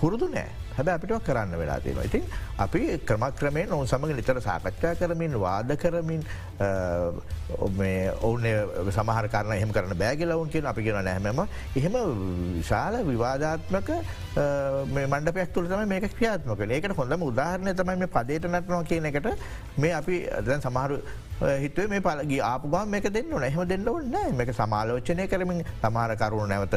[SPEAKER 2] හුරුදු නෑ හැබ අපිට කරන්න වෙලා තියෙනවා. ඉතින් අපි ක්‍රමක්‍රමයෙන් ඔවුන් සමඟ නිතර සාකච්ඡා කරමින් වාද කරමින් ඔවුන සමහර කරන එහම කරන බෑගලවුන් කිය අපි කියෙන නැහැම එහෙම විශාල විවාධාත්මක මණ්ඩපයක් තුළ තම මේක ක්‍රියාත්මක ඒකට හොඳම උදාහරණය තමයි මේ පදේට නටනවා කියන එකට. මේ අපි දැන් සමහරු හිතුවේ මේ පලගේ ආපුගම් මේක දෙන්න නැහම දෙන්න ඔන්න මේක සමාලෝචනය කරමින් සමාර කරුණු නැවත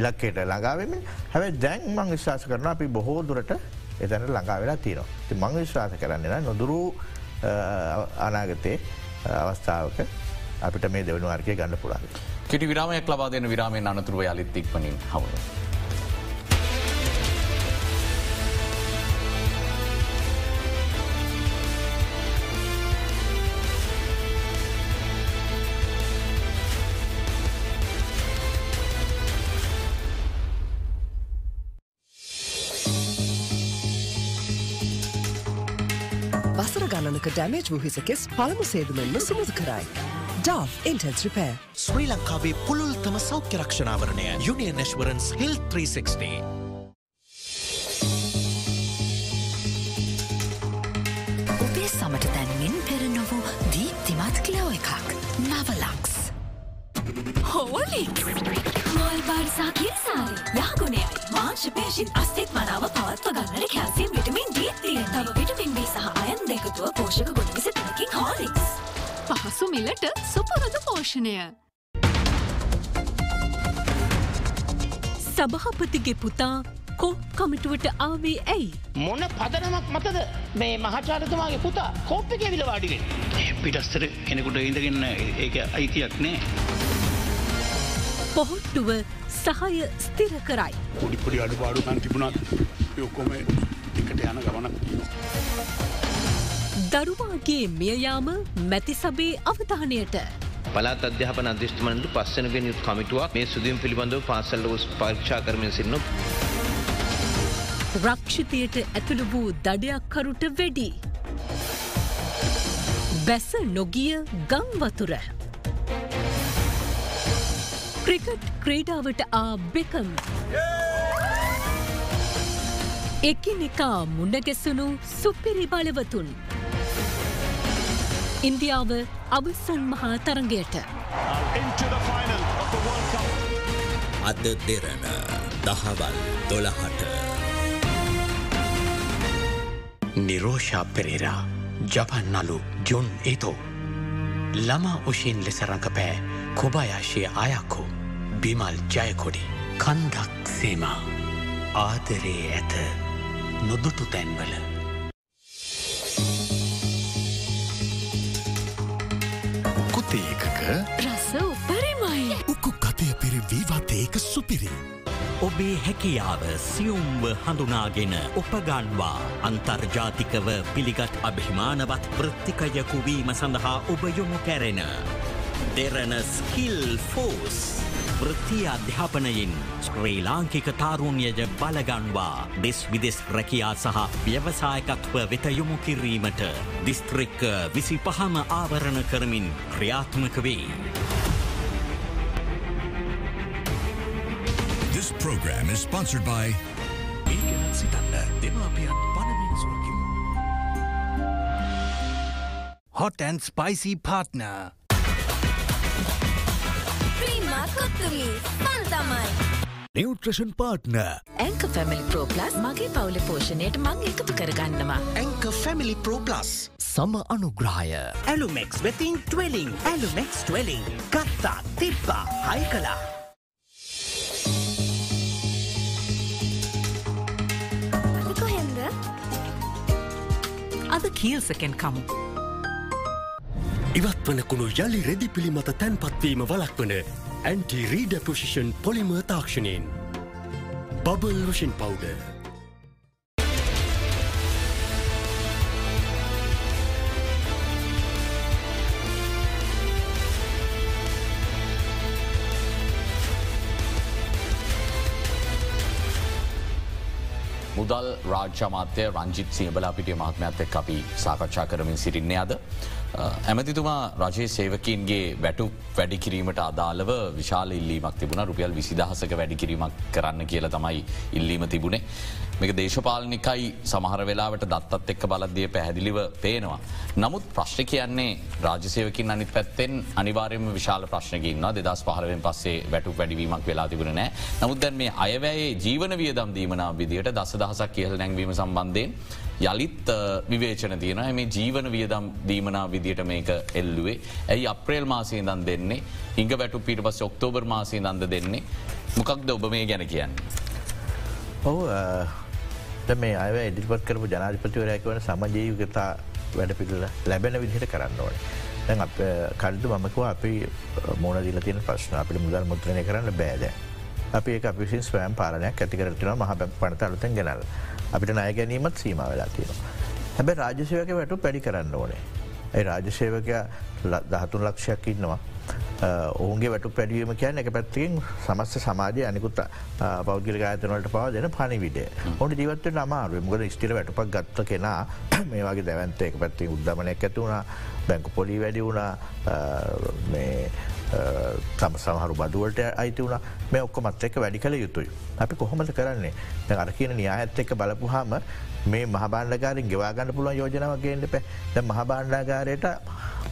[SPEAKER 2] ඉලක්කේට ළඟාවමින් හැබැ දැන් මං විශ්වාස කරන අපි බොහෝ දුරට එතැන ළඟා වෙලා තියනවා. ති මං විශ්වාස කරන්න නොදුරු අනාගතයේ අවස්ථාවක අපිට මේ දෙවනු අර්කය ගන්න පුළා.
[SPEAKER 1] කෙටි විරාමයක් ලබා දෙන විරාමය අනතුරුව යළිත්තික්පනින් හමුණ.
[SPEAKER 3] ගණනක ඩැමේජ් වූහිසකෙස් පළමු සේදුමෙන්ම සුමුදු කරයි. ඩාව ඉන්ටෙන්ස් රිපෑ.
[SPEAKER 4] ශ්‍රී ලංකාවේ පුළුල්තම සෞඛ්‍ය රක්ෂණාවරණය යුනිියන් නශ්වරන්ස් හිල් 360.
[SPEAKER 5] ඔබේ සමට තැන්මින් පෙර නොවූ දීප්තිමත් කලෝ එකක් නවලක්ස්. හෝලික් මෝල් බර්සා කියසාරි යාගුණේ මාංශ පේශින් අස්තිත් මනාව පවත්ව ගන්නට කැසිම් විටමින් දීත්තිය තව විටමින් බී සහ දෙකතුව පෝෂක ගොඩ විසි තුනකින් හෝලික්ස්.
[SPEAKER 6] පහසු මිලට සුපුරුදු පෝෂණය. සභහපතිගේ පුතා කෝ කමිටුවට ආවේ ඇයි.
[SPEAKER 7] මොන පදනමක් මතද මේ මහචාරතුමාගේ පුතා කෝප්ප ඇවිල වාඩිවෙන්. පිටස්තර කෙනෙකුට ඉඳගන්න ඒක අයිතියක් නෑ.
[SPEAKER 6] පොහොට්ටුව සහය ස්තිර කරයි.
[SPEAKER 8] පොඩිපොඩි අඩුපාඩුකන් තිබුණත් යොක්කොම
[SPEAKER 7] එකට යන ගමනක්.
[SPEAKER 6] දරුවාගේ මියයාම මැති සබේ අවධානයට.
[SPEAKER 8] පලාත් අධ්‍යාපන අධ්‍යෂ්ඨමනට පස්සනගෙන් යුත් කමිටුවක් මේ සුදියම් පිළිබඳව පාසල්ල වස් පරීක්ෂා කරමින් සින්න
[SPEAKER 6] රක්ෂිතයට ඇතුළු වූ දඩයක්කරුට වැඩි. බැස නොගිය ගංවතුර. ක්‍රිකට් ක්‍රීඩාවට ආ බෙකම්. එකිනෙකා මුණගැසුණු සුපිරි බලවතුන්. ඉන්දියාව අවසන් මහා තරගයට.
[SPEAKER 4] අද දෙරන දහවල් දොළහට.
[SPEAKER 9] නිරෝෂා පෙරේරා ජපන් නලු ජොන් ඒතෝ. ළමා උෂීන් ලෙස රඟපෑ කොබායාශය අයක්කෝ බිමල් ජයකොඩි කන්දක් සේමා ආදරේ ඇත නොදුටු තැන්වල.
[SPEAKER 5] රස උපරිමයි.
[SPEAKER 4] උකු කතය පිරි වීවතයක සුපිරි.
[SPEAKER 9] ඔබේ හැකියාව සියුම්ව හඳුනාගෙන උපගන්වා අන්තර්ජාතිකව පිළිගත් අභිමානවත් වෘත්තිකයකුවීම සඳහා ඔබ යොමු කැරෙන. Derana skill force. වෘත්තිය අධ්‍යාපනයෙන් ශ්‍රී ලාංකික තාරුණ්‍යජ බලගන්වා දෙස් විදෙස් රැකයා සහ ව්‍යවසායකත්ව වෙත යොමු කිරීමට දිස්ත්‍රික්ක විසි පහම ආවරණ කරමින් ක්‍රියාත්මක වේ.
[SPEAKER 10] This program is sponsored by
[SPEAKER 4] මේ ගැන සිතන්න දෙමාපියන් පණමින් සුවකිමු.
[SPEAKER 11] Hot and spicy partner.
[SPEAKER 5] කොත්තුමි පන් තමයි.
[SPEAKER 4] නිවට්‍රෂන් පාට්න
[SPEAKER 5] ඇංක ෆැමිලි ප්‍රෝප්ලස් මගේ පවුලි පෝෂණයට මං එකතු කරගන්නවා.
[SPEAKER 4] ඇංක ෆැමිලි ප්‍රෝප්ලස්
[SPEAKER 9] සම අනුග්‍රහය
[SPEAKER 11] ඇලුමෙක්ස් වෙතින් ට්වෙලිං ඇලුමෙක්ස් ට්වෙලිං ගත්තා තිබ්බා හයි කලා.
[SPEAKER 5] කොහෙන්ද?
[SPEAKER 6] අද කියල්සකෙන් කමු.
[SPEAKER 12] ඉවත් වනකුණු යළි රෙදි පිළිමත තැන්පත්වීම වලක්වන anti anti redeposition polymer toxinin bubble lotion powder.
[SPEAKER 1] Modal මුදල් රාජ්‍යමාත්‍ය රංජිත් සියබලා පිටිය මහත්මඇත් එක් අපි සාකච්ඡා කරමින් සිටින්නේ අද. ඇමතිතුමා රජයේ සේවකින්ගේ වැටු වැඩිකිරීමට අදාළව විශාල ඉල්ලීමක් තිබුණ රුපියල් විසිදහසක වැඩිකිරීමක් කරන්න කියල තමයි ඉල්ලීම තිබුණේ. මේක දේශපාලනිකයි සමහර වෙලාවට දත්තත් එක්ක බලද්දිය පැහැදිලිව පේනවා. නමුත් ප්‍රශ්්‍ය කියන්නේ රාජසයවකින් අනිත් පැත්තෙන් අනිවාරයම විශාල ප්‍රශ්නකින්න දෙදස් පහරවෙන් පස්සේ වැටු වැඩිවීමක් වෙලා තිබුණ නෑ නමුත් දැන් මේ අයවැයේ ජීවන වියදම් දීමනා විදියට දස දහසක් කියහල නැංවීම සම්බන්ධයෙන් යළිත් විවේචන තියන මේ ජීවන වියදම් දීමනා විදියට මේක එල්ලුවේ. ඇයි අප්‍රේල් මාසය දන් දෙන්නේ? ඉංග වැටු පිට පස් ඔක්තෝබර් මාසය දන්ද දෙන්නේ? මොකක්ද ඔබ මේ ගැන කියන්න.
[SPEAKER 2] ඔහු මේ අය ඉදිරිපත් කරපු ජනාධිපතිවරයක වන සමජීවිකතා වැඩ පිළිල ලැබෙන විදිහට කරන්න ඕන. දැන් අප කල්දු මමකව අපි මෝන දිල තියෙන ප්‍රශ්න. අපිට මුදල් මුත්‍රණය කරන්න බෑද. අපි ඒ අපිසින් ස්වයම් පාලනයක් ඇතිකරටන මහ පනත අලුතන් ගෙනල් අපිට නය ගැනීමත් සීම වෙලා තියෙන. හැබැ රාජසයක වැටු පැඩි කරන්න ඕනේ. ඒ රාජසේවකයා දහතුන් ලක්ෂයක් ඉන්නවා. ඔවුන්ගේ වැටු පැඩියීම කියන්න එක පැත්තිෙන් සමස්ත සමාජය අනිකුත් පෞද්ගලි ගාතනවලට පවා දෙන පනිවිඩේ ඔොට ජීවත්ව නමාරුව මුකද ස්ටිර වැටපක් ගත්ත කෙනා මේ වගේ දැවන්ත එක පැත්ති උද්දමනයක් ඇතුුණ බැංකු පොලි වැඩි වුණා තම සමහරු බදුවලට අයිති වුණ. මේ ඔක්කොමත් එක්ක වැඩි කළ යුතුයි. අපි කොහොමද කරන්නේ? අර කියන න්‍යාඇත් එක්ක බලපුහාම මේ මහබාණ්ඩකාරින් ගෙවාගන්න පුළුවන් යෝජනාවගේට පැ ද මහබාණ්ඩාගාරයට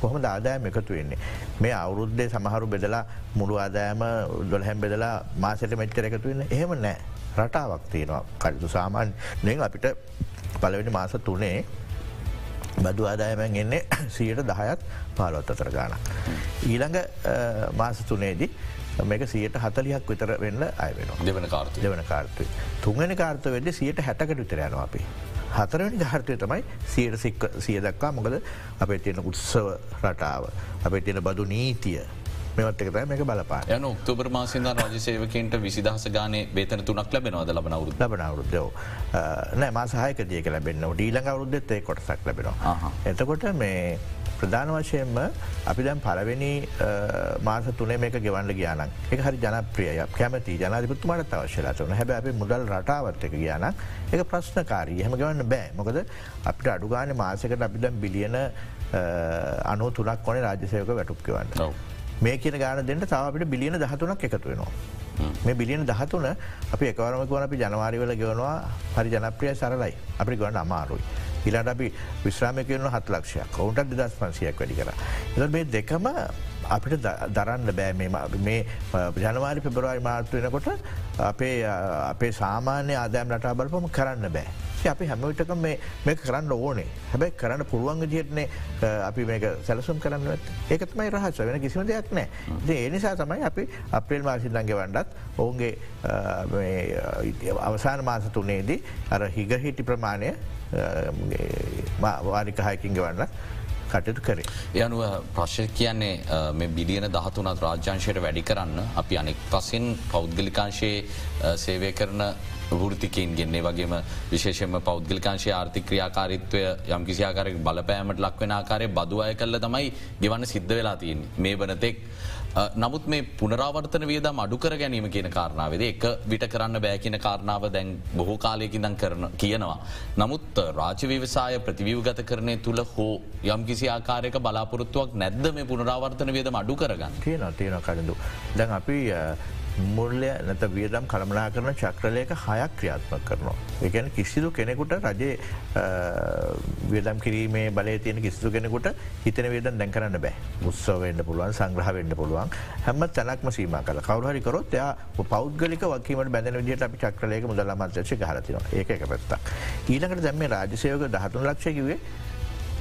[SPEAKER 2] කොහොම ආදායම එකතු වෙන්නේ. මේ අවුරුද්දේ සමහරු බෙදලා මුළු ආදායම දොළහැම් බෙදලා මාසට මෙච්චර එකතු වෙන්න එහෙම නෑ. රටාවක් තියෙනවා. කටතු සාමාන්‍ය නෙ අපිට පලවෙනි මාස තුනේ බදු ආදායමෙන් එන්නේ සියට දහයත් පාලොත් අතර ගාන. ඊළඟ මාස තුනේදී මේක සියට හතලියක් විතර වෙන්න අයවෙන
[SPEAKER 1] දෙවන කාර්ත
[SPEAKER 2] දෙවන කාර්තුයි. තුන්ගනි කාර්ත වෙද සියට හැටකට විතරයනවා අපි. හතරනි ධර්තය තමයි සියට සිය දක්වා මොකද අපේ තියෙන උත්සව රටාව. අපේ තියෙන බදු නීතිය මෙවත් එක මේක බලපා
[SPEAKER 1] යන ඔක්තෝබර් මාසිද රජසේවකන්ට විසිදහස ගානේ බේතන තුනක් ලැබෙනවද ලබන අවුද
[SPEAKER 2] ලබන අවුරුද්ධෝ නෑ මාසාහයක දියක ලැබෙන්න්න ඩීලඟ අවුද්ධත් ඒ කොටසක් ලැබෙනවා. එතකොට මේ ප්‍රධාන වශයෙන්ම අපි දැන් පලවෙනි මාස තුනේ මේක ගෙවන්න ගියාන එක හරි ජනප්‍රියය. කැමති ජනාධිපතුමට අවශ්‍යලාතුන හැබ අපි මුදල් රටාවත්තක ගියාන එක ප්‍රශ්නකාරී. හම ගවන්න බෑ. මොකද අපිට අඩුගාන මාසකට අපි දැම් බිලියන අනු තුනක් කොන රාජසයක වැටුප්කිවන්න. මේ කියන ගාන දෙට තාව අපිට බිලියන දහතුනක් එකතු වෙනවා. මේ බිලියන දහතුන අපි එකවරමකුවන අපි ජනවාරිවල ගෙවනවා හරි ජනප්‍රිය සරලයි අපි ගොන්න අමාරුයි. ඉලාට අපි විශ්‍රාමයකයන හත් ලක්ෂයක් ඔවුන්ට දෙදස් පන්සියක් වැඩි කර. එ මේ දෙකම අපිට දරන්න බෑ. මේ ජනවාරි පෙබරවාරි මාර්තු වෙනකොට අපේ අපේ සාමාන්‍ය ආදෑම් රටා බලපම කරන්න බෑ. අපි හැමවිටක මේ කරන්න ඕනේ. හැබැයි කරන්න පුළුවන් දියටනේ අපි මේක සැලසුම් කරන්න ඒකත්මයි රහස වෙන කිසිම දෙයක් නෑ. ඒ නිසා තමයි අපි අප්‍රේල් මාසිදන්ගේ වන්ඩත් ඔවුන්ගේ අවසාන මාස තුනේදී අර හිගහිටි ප්‍රමාණය වාරිකහයකින් ගවන්න කටයුතු කරේ.
[SPEAKER 1] යනුව ප්‍රශ්ය කියන්නේ මේ බිලියන දහතුනත් රාජ්‍යංශයට වැඩි කරන්න අපි අනෙක් පසින් පෞද්ගලිකාංශයේ සේවය කරන වෘතිකන් ගෙන්නේ වගේම විශේෂම පෞද්ගලිකාංශය ආර්ථික ක්‍රියාකාරිත්වය යම් කිසිආකාරක බලපෑමට ලක්වෙන ආකාරය බදුවය කල්ල තමයි ගෙවන්න සිද්ධ වෙලා තියෙන් මේ වනතෙක්. නමුත් මේ පුනරාවර්තන වියදම් අඩුකර ගැනීම කියන කාරණාවද එක විට කරන්න බෑ කියන කාරණාව දැන් බොහෝ කාලයකිදන් කරන කියනවා. නමුත් රාජවිවසාය ප්‍රතිවියවගත කරනය තුළ හෝ යම් කිසි ආකාරයක බලාපොරොත්තුවක් නැද්ද මේ පුනරාවර්තන වියදම අඩු කරගන්න
[SPEAKER 2] තියෙන තියෙන කඩඳු. දැන් අපි මුල්ලය නැත වියදම් කළමනා කරන චක්‍රලයක හයක් ක්‍රියාත්මක කරනවා. එකන කිසිදු කෙනෙකුට රජේ වියදම් කිරීමේ බලය තියෙන කිසිදු කෙනෙකුට හිතන වේදන් දැන් කරන්න බෑ උත්සවවෙන්න පුළුවන් සංග්‍රහ වෙන්න පුළුවන් හැම තැනක්ම සීම කල කවරහරි කරොත් එයා පෞද්ගලික වකීමට බැඳන විදිට අපි චක්‍රලයක මුදල මන්ත්‍රශ හරතින ඒක එක පැත්තක්. ඊළඟට දැම්ම රාජසයක දහතුන් ලක්ෂකිවේ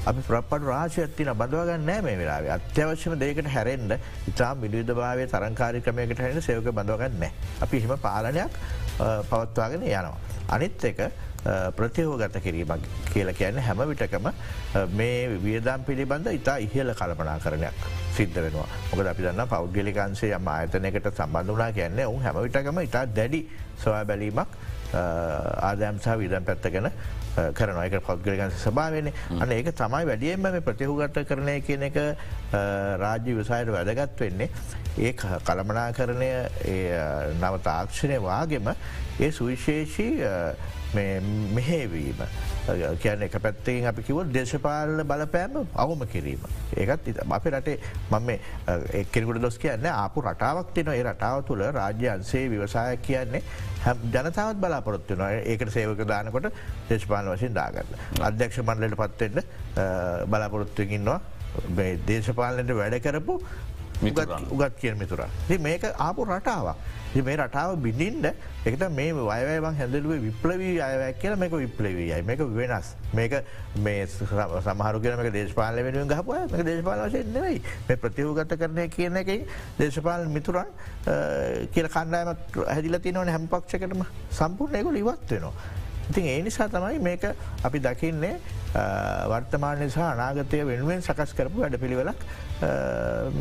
[SPEAKER 2] අපි ප්‍රපට රාශයත්තින බඳවගන්න නෑ මේ වෙලාවේ අත්‍යවශ්‍යම දෙකට හැරෙන්ඩ ඉතාම් විඩිවිධ භාවය තරංකාරි ක්‍රමයකට හැන සයක බඳවගන්න නෑ. අපි හිම පාලනයක් පවත්වාගෙන යනවා. අනිත් එක ප්‍රතිහෝගත කිරීමක් කියල කියන්න හැම විටකම මේ වියදම් පිළිබඳ ඉතා ඉහල කල්පනා කරනයක් සිද්ධ වෙනවා මොකද අපි දන්න පෞද්ගලිකන්සේ යම ආයතනයකට සම්බඳ වනා කියන්නේ ඔවු හැම විටකම ඉතා දැඩි සොයා බැලීමක් ආදෑම් සහ විදම් පැත්ත ගැන කරන එක පෞද්ගලිකන්ස සභාවෙන අන්න ඒක තමයි වැඩියෙන්ම මේ ප්‍රතිහුගත කරණය කියන එක රාජ්‍ය විසායට වැදගත් වෙන්නේ. ඒ කළමනා කරණය නව තාක්ෂණය වාගෙම ඒ සුවිශේෂී මෙහේවීම කියන එක පැත්තෙන් අපි කිව දේශපාලන බලපෑම අවම කිරීම. ඒකත් අපි රටේ මම එක්කෙකුට දොස් කියන්න අපපු රටාවක් තින ඒ රටාව තුළ රාජ්‍යන්සේ විවසාය කියන්නේ හැම් ජනතාවත් බලාපොරොත්තුන ඒකට සේවක දානකොට දේශපාල වශයෙන් දාගන්න. අධ්‍යක්ෂ මණ්ඩලට පත්වෙන්න බලාපොරොත්තුවකින්නවා දේශපාලනයට වැඩ කරපු උගත් කියන මිතුර. මේක ආපු රටාවක්. මේ රටාව බිඳින්ට එකට මේ වයවයවන් හැඳලුවේ විප්ලවී අයවැක් කියල මේක විප්ලවීයි මේක වෙනස්. මේක මේ සමහරු කියන මේ දේශපාල වෙනුවෙන් ගහපුය මේ දේශපාල වශයෙන් නෙවෙයි. මේ ප්‍රතිවගත කරනය කියන එක දේශපාල මිතුරන් කියල කණ්ඩායමත් හැදිල තිනවන හැම පක්ෂකටම සම්පූර්ණයකුල ඉවත් වෙනවා. ඉතින් ඒ නිසා තමයි මේක අපි දකින්නේ වර්තමානය සහ අනාගතය වෙනුවෙන් සකස් කරපු වැඩ පිළිවෙලක්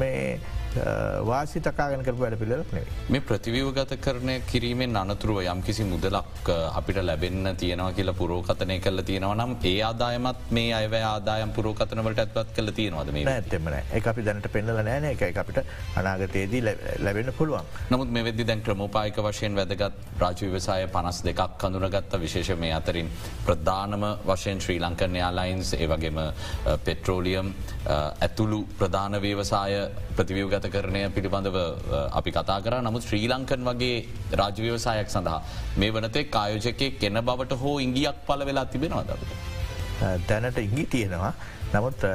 [SPEAKER 2] මේ වාසි තකාගෙන කරපු වැඩ පිළිලක් නෙවේ.
[SPEAKER 1] මේ ප්‍රතිවිවගත කරණය කිරීමෙන් අනතුරුව යම් කිසි මුදලක් අපිට ලැබෙන්න්න තියෙනවා කියලා පුරෝකතනය කල තියෙනවා නම් ඒ ආදායමත් මේ අයව ආදායම් පුරෝකතනවට ඇත්වත් කල තියෙනවද මේ
[SPEAKER 2] ඇත්තෙමන එක අපි දැනට පෙන්නල නෑන එක අපිට අනාගතයේදී ලැබෙන පුළුවන්.
[SPEAKER 1] නමුත් මේ වෙදදි දැන් ක්‍රමෝපායක වශයෙන් වැදගත් රාජවිවසාය පනස් දෙකක් කඳුනගත්ත විශේෂ මේ අතරින් ප්‍රධානම වශයෙන් ශ්‍රී ලංකන් යාලයින්ස් ඒවගේම පෙට්‍රෝලියම් ඇතුළු ප්‍රධාන වේවසාය ප්‍රතිවියවගත ගත කරණය පිළිබඳව අපි කතා කර නමුත් ශ්‍රී ලංකන් වගේ රාජව්‍යවසායක් සඳහා මේ වනතේ කායෝජකය කෙන බවට හෝ ඉංගියක් පල වෙලා තිබෙනවා දට.
[SPEAKER 2] දැනට ඉංගි තියෙනවා නමුත්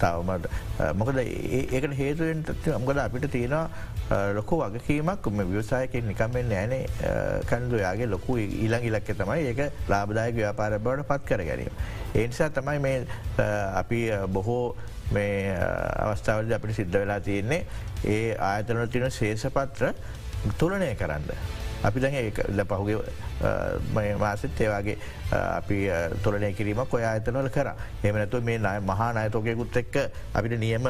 [SPEAKER 2] තවමට මොකද ඒකට හේතුවෙන් අමකද අපිට තියෙනවා ලොකු වගකීමක් මේ ව්‍යවසායකෙන් නිකම්ෙන් නෑනේ කැන්දුයාගේ ලොකු ඊළඟ ඉලක්ක තමයි ඒක ලාබදායක ව්‍යාපාර බවට පත් කර ගැනීම. ඒනිසා තමයි මේ අපි බොහෝ මේ අවස්ථාවද අපිට සිද්ධ වෙලා තියෙන්නේ ඒ ආයතන තින ශේෂපත්‍ර තුලනය කරන්න. අපි දැ පහුගේ මාසත් ඒවාගේ අපි තොලනය කිරීමක් ඔය අතනවල කර. එමනතු මේ නය මහා අයතෝකයකුත් එක්ක අපිට නියම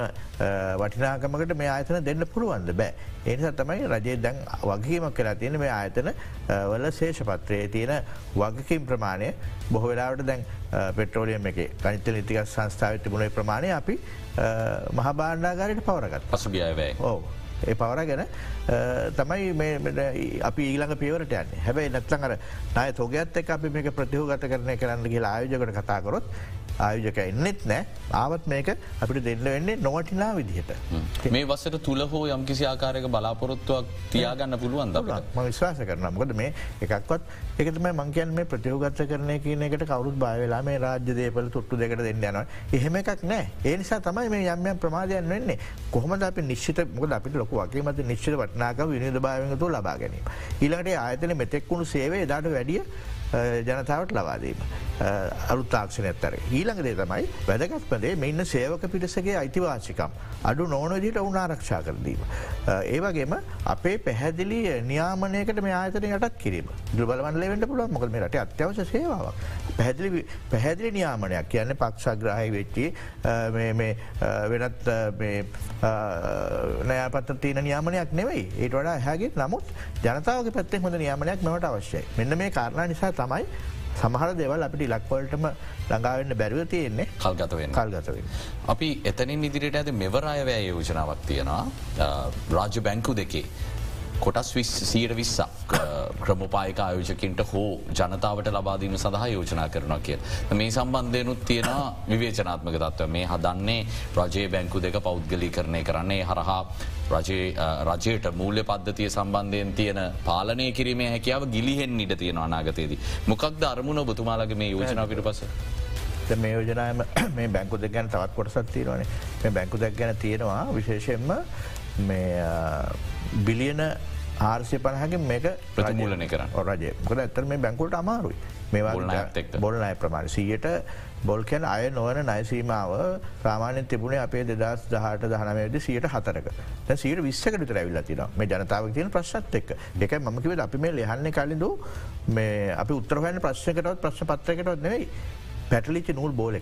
[SPEAKER 2] වටිනාකමකට මේ ආයතන දෙන්න පුළුවන්ද? බෑ. එනිසා තමයි රජයේ දැන් වගකීමක් කලා තියෙන මේ ආයතන වල ශේෂපත්‍රයේ තියෙන වගකින් ප්‍රමාණය. බොහවෙලාවට දැන් පෙට්‍රෝලියම් එක ගනිත නිතික සංස්ථාව තිබුණේ ප්‍රමාණය අපි මහබාණ්ඩාගරයට පවරගත්
[SPEAKER 1] පසුගියවැයි
[SPEAKER 2] ඕ ඒ පවර ගැන තමයි අපි ඊළඟ පියවරට යන්න. හැබැයි නැත්තන් අර නය තොගත් එක් අපි මේක ප්‍රතිහෝගත කරනය කරන්න කියලා ආයෝජකට කතාකරොත් ආයෝජක එන්නෙත් නෑ. ආවත් මේක අපිට දෙන්න වෙන්නේ නොවටිනා විදිහට.
[SPEAKER 1] මේ වසට තුළ හෝ යම් කිසි ආකාරයක බලාපොරොත්තුවක් තියාගන්න පුළුවන්.
[SPEAKER 2] ම විශ්වාස කරන මොකද මේ එකක්වත් එකතම මංකයන් මේ ප්‍රතියෝගත්ත කරනය කියන එකට කවරුත් බයවෙලා මේ රාජ්‍ය දේපල තුට්ටු දෙකට දෙන්න යනවා. එහෙම එකක් නෑ. ඒ නිසා තමයි මේ යම්යම් ප්‍රමාදයන් වෙන්නේ. කොහොමද අපි නිශ්චිත මොක අපිට ලොක වගේමත නිශ්චිත වටනාක විනිද භාවතු ලබා ගැනීම. ඊළඟට ආයතන මෙතෙක්වුණු සේවේ දාට වැඩිය ජනතාවට ලවාදීම. අරුත්තාක්ෂණ ඇත්තර. ඊළඟදේ තමයි වැදගත්පදේ මෙන්න සේවක පිටසගේ අයිතිවාසිකම්. අඩු නෝනදිට ඔවුන් ආරක්ෂා කරදීම. ඒවගේම අපේ පැහැදිලි නියාමනයකට මේ ආතන යටත් කිරීම දුබලවන්ලවට පුළුව මොකද මේ රට අත්‍යවශ සේවාවක්. පැහැදිලි පැහැදිලි නියාමනයක් කියන්න පක්ෂග්‍රහහි වෙච්චි වෙනත් නෑපත් තියන නියාමනයක් නෙවෙයි ඒට වඩා හැගේ නමුත් ජනතාවගේ පැත්තේ හොඳ නියාමනයක් මට අවශ්‍යයි මෙන්න මේ කාරණ නිසා තමයි සමහර දෙවල් අපිට ඉලක්වලටම ළඟාවෙන්න බැරිව තියෙන්නේ
[SPEAKER 1] කල්ගතවෙන්
[SPEAKER 2] කල්ගතවෙන්.
[SPEAKER 1] අපි එතනින් ඉදිරියට ඇද මෙවරායවැය යෝජනාවක් තියෙනවා රාජ්‍ය බැංකු දෙකේ. කොටස් සීට විස්සක් ක්‍රමපායක ආයෝජකින්ට හෝ ජනතාවට ලබාදීම සඳහා යෝජනා කරනවා කිය. මේ සම්බන්ධයනුත් තියෙන විවේචනාත්මක තත්ව මේ හදන්නේ රජයේ බැංකු දෙක පෞද්ගලි කරණය කරන්නේ හරහා රජයට මූල්‍ය පද්ධතිය සම්බන්ධයෙන් තියෙන පාලනය කිරීමේ හැකියාව ගිලිහෙන් ඉට තියෙන අනාගතයේදී. මොකක්ද අරමුණ බතුමාලගේ මේ යෝජනා පිට පස.
[SPEAKER 2] මේ යෝජනායම මේ බැංකු දෙක් ගැන තවත් කොටසත් තියෙනවනේ මේ බැංකු දෙක් ගැන තියෙනවා විශේෂයෙන්ම මේ බිලියන ආර්සය පණහගේ මේක
[SPEAKER 1] ප්‍රතිමූලනය කරන්න.
[SPEAKER 2] රජය. කොද ඇත්තර මේ බැංකුලට අමාරුයි. මේවා බොල් අය ප්‍රමාණ සීයට බොල් කැන අය නොවන නයිසීමාව ප්‍රමාණෙන් තිබුණේ අපේ දෙදස් දහට දහනමේද සියට හතරක. සීට විස්සකට රැවිල්ල තින මේ ජනතාව තියන ප්‍රශ්ත් එක් එක මකිව අපි මේ ලෙහන්න කලින්ඳ මේ අපි උත්තරහයන ප්‍රශ්කටත් ප්‍රශ්න පත්‍රකටත් නෙවෙයි. පැටලිචි නූල් බෝල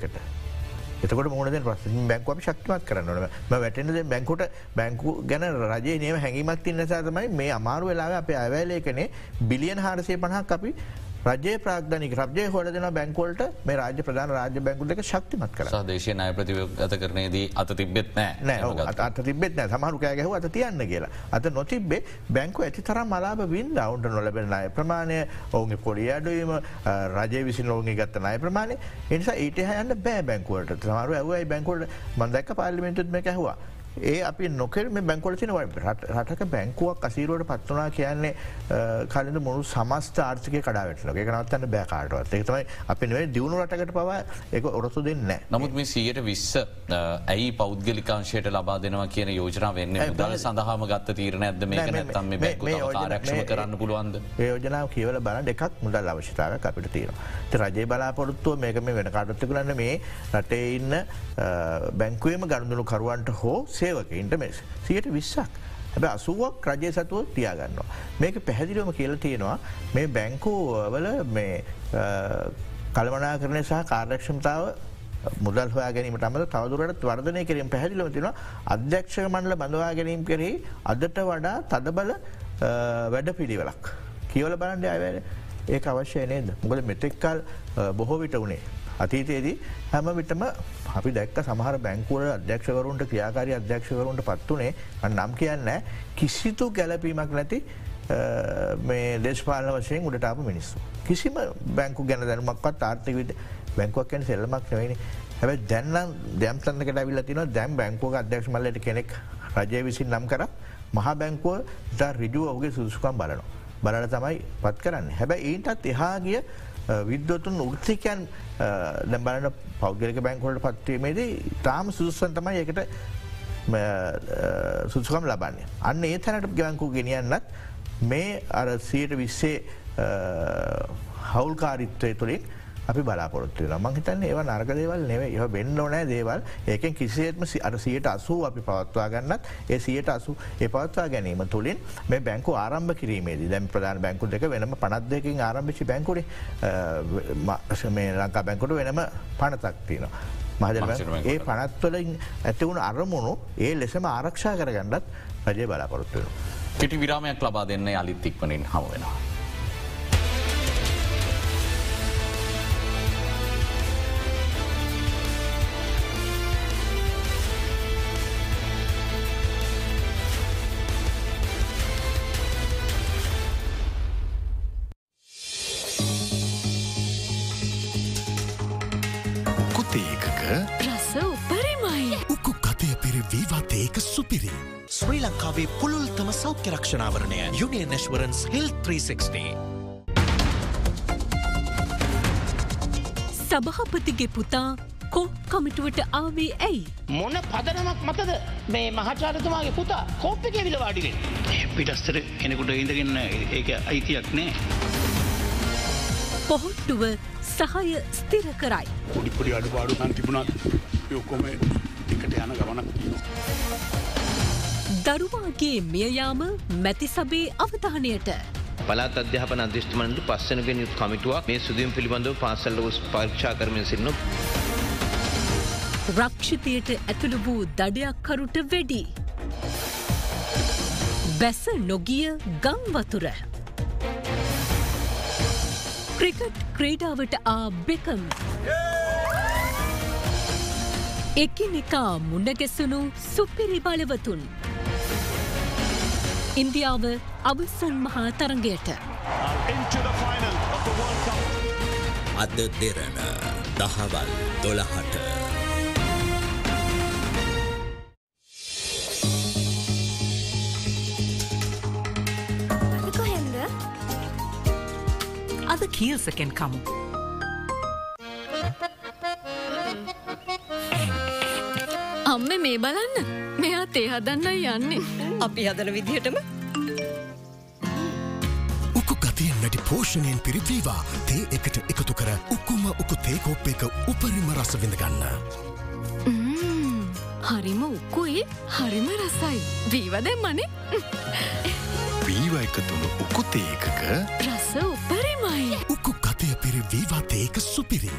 [SPEAKER 2] එකට එතකොට මුහද ප්‍රස් බැංකුව ශක්තිමත් කරන්නන වැටෙනද බැංකුට බැංකු ගැන රජය නියම හැඟීමක් තින්න සතමයි මේ අමාරු වෙලා අප අවෑලේකනේ බිලියන් හාරසය පණහක් අපි රජය ප්‍රාග්ධනික රජය හොලදන බැංකෝල්ට මේ රාජ ප්‍රධාන රාජ බැංකු දෙක ශක්තිමත් කර
[SPEAKER 1] දේශය නය ප්‍රතිගත කරනයේදී අත තිබෙත් නෑ
[SPEAKER 2] අත තිබෙත් නෑ. සමහරු කෑගැහු අත තියන්න කියලා. අත නොතිබේ බැංකු ඇති තරම් මලාබ වින්ද අවුන්ට නොලබෙන අය ප්‍රමාණය ඔවුගේ පොඩි අඩුවීම රජය විසි ලෝගේ ගත්ත අය ප්‍රමාණය. එනිසා ඊට හයන්න බෑ බැංකුවට තමරු ඇවයි බැංකුවට මන්දක් පාලිමෙන්තුත්ම ඇහවා ඒ අපි නොකරම බැංකොලතින රටක බැංකුවක් අසීරුවට පත්වනා කියන්නේ කලින්ද මුළු සමස්ත ආර්ථක කඩාවටන එක නවත්තන්න බෑකාටවත් ඒතමයි අපි නේ දියුණු රටකට පවා එක ඔරසු දෙන්න
[SPEAKER 1] නමුත් මේ සියට විස්ස ඇයි පෞද්ගලිකාංශයට ලබා දෙනවා කියන යෝජනා වෙන්න දල සඳහම ගත්ත තීරණ ඇද මේ නැතම් ආරක්ෂම කරන්න පුළුවන්ද?
[SPEAKER 2] යෝජනාව කියවල බල එකක් මුදල් අවශ්‍යතාව අපිට තියෙන රජය බලාපොරොත්තුව මේක මේ වෙන කාටත්ත කරන්න මේ රටේ ඉන්න බැංකුවම ගණඳුණු කරුවන්ට හෝ සේවකයින්ට මෙස් සියට විස්සක්. හැබ අසුවක් රජය සතුව තියාගන්නවා. මේක පැහැදිලිවම කියල තියෙනවා මේ බැංකු වල මේ කළමනා කරණය සහ කාර්යක්ෂමතාව මුදල් හොයා ගැනීමට අමද තවදුරට වර්ධනය කිරීම පැහැදිලිව තින අධ්‍යක්ෂක මණ්ඩල බඳවා ගැනීම කරෙහි අදට වඩා තදබල වැඩ පිළිවෙලක්. කියවල බලන්ඩ අයවැන ඒ අවශ්‍යය නේද මොකද මෙතෙක්කල් බොහෝ විට වනේ අතීතයේදී හැම විටම අපි දැක්ක සමහර බැංකුවල අධ්‍යක්ෂකරුන්ට ක්‍රියාකාරී අධ්‍යක්ෂකරුන්ට පත්වනේ නම් කියන්න කිසිතු ගැලපීමක් නැති මේ දේශපාලන වශයෙන් උඩටාප මිනිස්සු. කිසිම බැංකු ගැන දැනුමක්වත් ආර්ථිකට බැංකුවක් ගැන සෙල්ලමක් නවෙනි හැබ දැන්නම් දැම්තන්නකට ඇවිල්ල තින දැම් බැංකුව අධ්‍යක්ෂ මල්ලට කෙනෙක් රජය විසින් නම් කර. මහා බැංකුව ට රිජුව ඔහුගේ සුදුසුකම් බලනවා. බලල තමයි පත් කරන්න. හැබැ ඊටත් එහා ගිය විද්වතුන් උත්තිකයන් දැබලන පෞද්ගලික බැංකොලට පත්වීමේදී තාම සුදුස්සන් තමයි එකට සුදුකම් ලබන්නේ. අන්න ඒ තැනට ගැංකු ගෙනියන්නත් මේ අර සයට විස්සේ හවුල්කාරිත්වය තුළින් අපි බලාපොරොත්තු වෙන මහිතන්න ඒව නර්ග දේවල් නෙව ඒ වෙන්න ඕනෑ දේවල්. ඒකෙන් කිසිේත්ම අර සියට අසූ අපි පවත්වා ගන්නත් ඒ සියට අසු ඒ පවත්වා ගැනීම තුළින් මේ බැංකු ආරම්භ කිරීමේදී දැම් ප්‍රධාන බැංකු දෙක වෙනම පනත්දකින් ආරම්භිචි බැංකුරේ මේ ලංකා බැංකුට වෙනම පනතක් තියෙනවා. මහජ ඒ පනත්වලින් ඇතිවුණු අරමුණු ඒ ලෙසම ආරක්ෂා කරගන්නත් රජය බලාපොරොත්තුවෙන.
[SPEAKER 1] කෙටි විරාමයක් ලබා දෙන්න අලිත් ඉක්මනින්
[SPEAKER 4] රක්ෂණාවරණය යුනියන් නෙස්වරන්ස් හිල් 360.
[SPEAKER 6] සභහපතිගේ පුතා කො කමිටුවට ආවේ ඇයි.
[SPEAKER 7] මොන පදනමක් මතද මේ මහචාරතුමාගේ පුතා කෝප්ප කෙවිල වාඩිවෙන්. පිටස්තර කෙනෙකුට ඉඳගන්න ඒක අයිතියක් නෑ.
[SPEAKER 6] පොහොට්ටුව සහය ස්තිර කරයි.
[SPEAKER 13] පොඩිපොඩි අඩුපාඩු නම් තිබුණත් යොක්කොම එකට යන ගමනක්.
[SPEAKER 6] දරුවාගේ මියයාම මැති සබේ අවධානයට.
[SPEAKER 8] පලාත් අධ්‍යාපන අධිෂ්ඨමනට පස්සනගෙන් යුත් කමිටුවක් මේ සුදියම් පිළිබඳව පාසල්ල පරීක්ෂා කරමින් සින්න.
[SPEAKER 6] රක්ෂිතයට ඇතුළු වූ දඩයක්කරුට වැඩි. බැස නොගිය ගංවතුර. ක්‍රිකට් ක්‍රීඩාවට ආ බෙකම්. එකිනෙකා මුණගැසුණු සුපිරි බලවතුන්. ඉන්දියාව අවසන් මහා තරගයට.
[SPEAKER 9] අද දෙරන දහවල් දොළහට.
[SPEAKER 14] අද කීල්සකෙන් කමු.
[SPEAKER 15] අම්ම මේ බලන්න මෙයා තේ හදන්නයි යන්නේ.
[SPEAKER 14] අපි හදන විදිහටම
[SPEAKER 4] උකු ගතියෙන් වැඩි පෝෂණයෙන් පිරිත්වීවා තේ එකට එකතු කර උකුම උකු තේකෝප් එක උපරිම රස විඳගන්න.
[SPEAKER 15] හරිම උක්කුයි හරිම රසයි වීවදැම් මනේ
[SPEAKER 12] වීව එකතුළු උකුතේ එකක
[SPEAKER 15] රස උපරිමයි
[SPEAKER 4] උකු කතය පිරි වීවාතේක සුපිරි.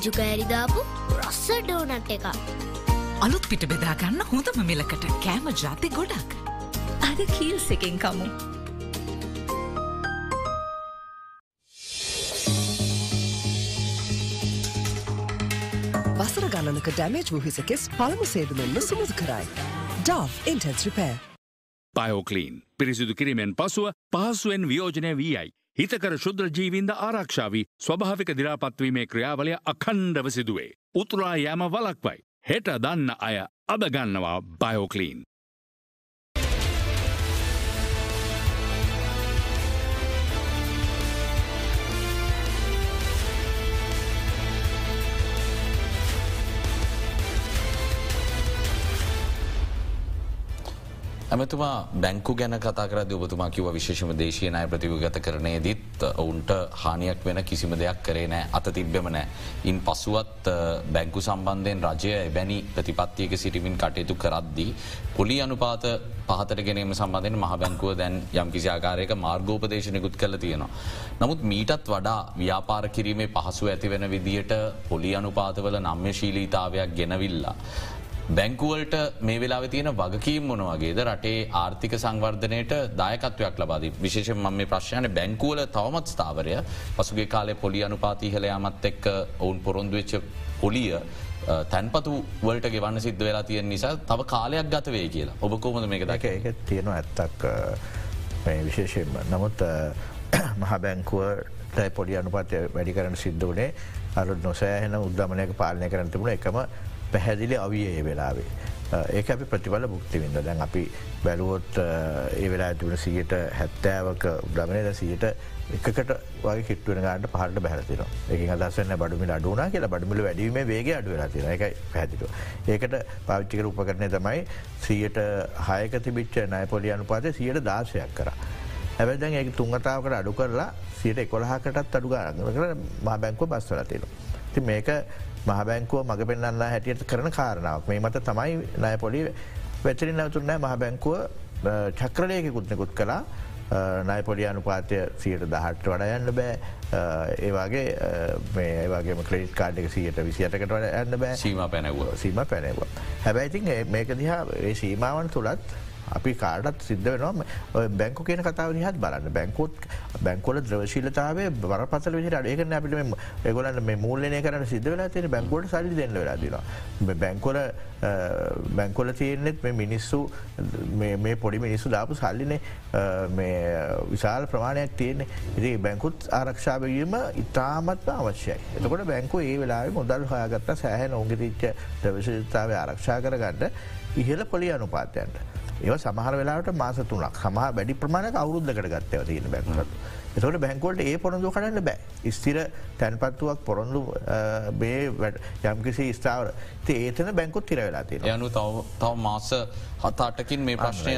[SPEAKER 16] කජු කෑරිදාපු රස්ස ඩෝනට් එක
[SPEAKER 14] අලුත් පිට බෙදාගන්න හොඳම මිලකට කෑම ජාති ගොඩක් අද කීල්ස් එකෙන් කමු
[SPEAKER 3] වසර ගණනක ඩැමේජ් වූහිසකෙස් පළමු සේදුමෙන්ම සුමුදු කරයි. ඩව් ඉන්ටන්ස් රිපෑ.
[SPEAKER 17] පයෝකලීන් පිරිසිදු කිරීමෙන් පසුව පහසුවෙන් වියෝජනය වී යයි. හිතකර ශුද්‍ර ජීවින්ද ආරක්ෂාවී ස්වභාවික දිරාපත්වීමේ ක්‍රියාවලය අකණ්ඩව සිදුවේ. උතුරා යෑම වලක්වයි. හෙට දන්න අය අදගන්නවා බයෝකලීන්.
[SPEAKER 1] ඇමතුමා බැංකු ගැන කතාකර ඔබතුමා කිව විශේෂම දේශය නය ප්‍රතිවගත කරනය දිත් ඔවුන්ට හානියක් වෙන කිසිම දෙයක් කරේ නෑ අත තිබ්බෙම නෑ. ඉන් පසුවත් බැංකු සම්බන්ධයෙන් රජය එබැනි ප්‍රතිපත්තියක සිටිමින් කටයුතු කරද්දී. පොලි අනුපාත පහතට ගැනීම සම්බන්ධයෙන් මහ බැංකුව දැන් යම් කිසි ආකාරයක මාර්ගෝපදේශනකුත් කල තියෙනවා. නමුත් මීටත් වඩා ව්‍යාපාර කිරීමේ පහසු ඇති වෙන විදියට පොලි අනුපාතවල නම්‍යශීලීතාවයක් ගෙනවිල්ලා. බැංකුවලට මේ වෙලා තියෙන වගකීම් මොනවගේද රටේ ආර්ථික සංවර්ධනයට දායකත්වයක් ලබාද විශේෂ ම මේ ප්‍රශ්යන බැංකුවල තවමත් ස්ථාවරය. පසුගේ කාලේ පොලි අනුපාතිහලයාමත් එක්ක ඔවුන් පොරොන්දුවෙච්ච පොලිය තැන්පතු වලට ගෙවන්න සිද්ධ වෙලා තියෙන් නිසා තව කාලයක් ගතවේ කියලා. ඔබ කෝමද මේක දක
[SPEAKER 2] එක තියෙනවා ඇත්තක් විශේෂයෙන්ම. නමුත් මහ බැංකුවට පොඩි අනුපතය වැඩි කරන සිද්ධ වනේ අරු නොසෑහෙන උද්දමනයක පාලනය කරන තිබුණ. එකම පැහැදිලි අවිය ඒ වෙලාවේ. ඒක අපි ප්‍රතිබල බුක්තිවිද දැන් අපි බැලුවොත් ඒ වෙලා තිබුණ සියට හැත්තෑවක උද්‍රමණයට සියට එකකට වගේ කිට්ටුවෙන ගන්නට පහට බැහතින එක දස්සන්න බඩුමිල අඩුනා කියලා බඩමිල වැඩීම වේගේ අඩුවලා තින එක පැදිට. ඒකට පාවිච්චිකර උපකරණය තමයි සියට හයක තිබිච්ච නය පොලි අනුපාතය සියට දාශයක් කර. හැබැදැන් ඒ තුන්ගතාවකට අඩු කරලා සියට එකොළහකටත් අඩු ගාරගන කර මා බැංකුව බස්වල තියෙන. ති මේක මහබැංකුව මඟ පෙන්න්න හැටියට කරන කාරණාවක්. මේ මත තමයි නය පොලි වැචරි නැවතුරනෑ මහ බැංකුව චක්‍රලයක කුත්නකුත් කලා නය පොඩි අනුපාතය සියට දහට වඩ යන්න බෑ. ඒවාගේ මේ වගේ ක්‍රේට් කාඩ් එක සියට විසියටකට වඩ යන්න බෑ.
[SPEAKER 1] සීම පැනැව
[SPEAKER 2] සීම පැනැව හැබැයිතින් මේක දිහා ඒ සීමාවන් තුළත් අපි කාටත් සිද්ධ වෙනවා බැංකු කියන කතාව දිහත් බලන්න බැංකෝත් බැංකොල ද්‍රවශීලතාවේ බරපසල විහට අඩේකන අපිට එගොලන්න මේ මූල්ලනය කරන සිද්ධ වෙලා තියෙන බැංකෝට සල්ලි දෙන්න වෙලාදිනවා බැංකොල බැංකොල තියෙන්නෙත් මේ මිනිස්සු මේ පොඩි මිනිස්සු දාපු සල්ලිනේ විශාල ප්‍රමාණයක් තියෙන්නේ ඉති බැංකුත් ආරක්ෂාවවීම ඉතාමත්ම අවශ්‍යයි. එතකොට බැංකු ඒ වෙලා මුදල් හයාගත්ත සෑහන ඔංගිතිච්ච ද්‍රවශීලතාව ආරක්ෂා කරගන්න ඉහල පොලි අනුපාතයන්ට. ඒ සමහර වෙලාට මාස තුනක්. සමහ වැඩි ප්‍රමාණක අවුරුද්ධකට ගත්තව තියෙන බැංකුලට. එතට බැංකෝල්ට ඒ පොරොඳු කරන්න බෑ. ස්තිර තැන්පත්තුවක් පොරොන්දු බේ යම්කිසි ස්ථාවර. ඒතන බැංකුත් තිර වෙලා තිය
[SPEAKER 1] යනු තව මාස හතාටකින් මේ ප්‍රශ්නය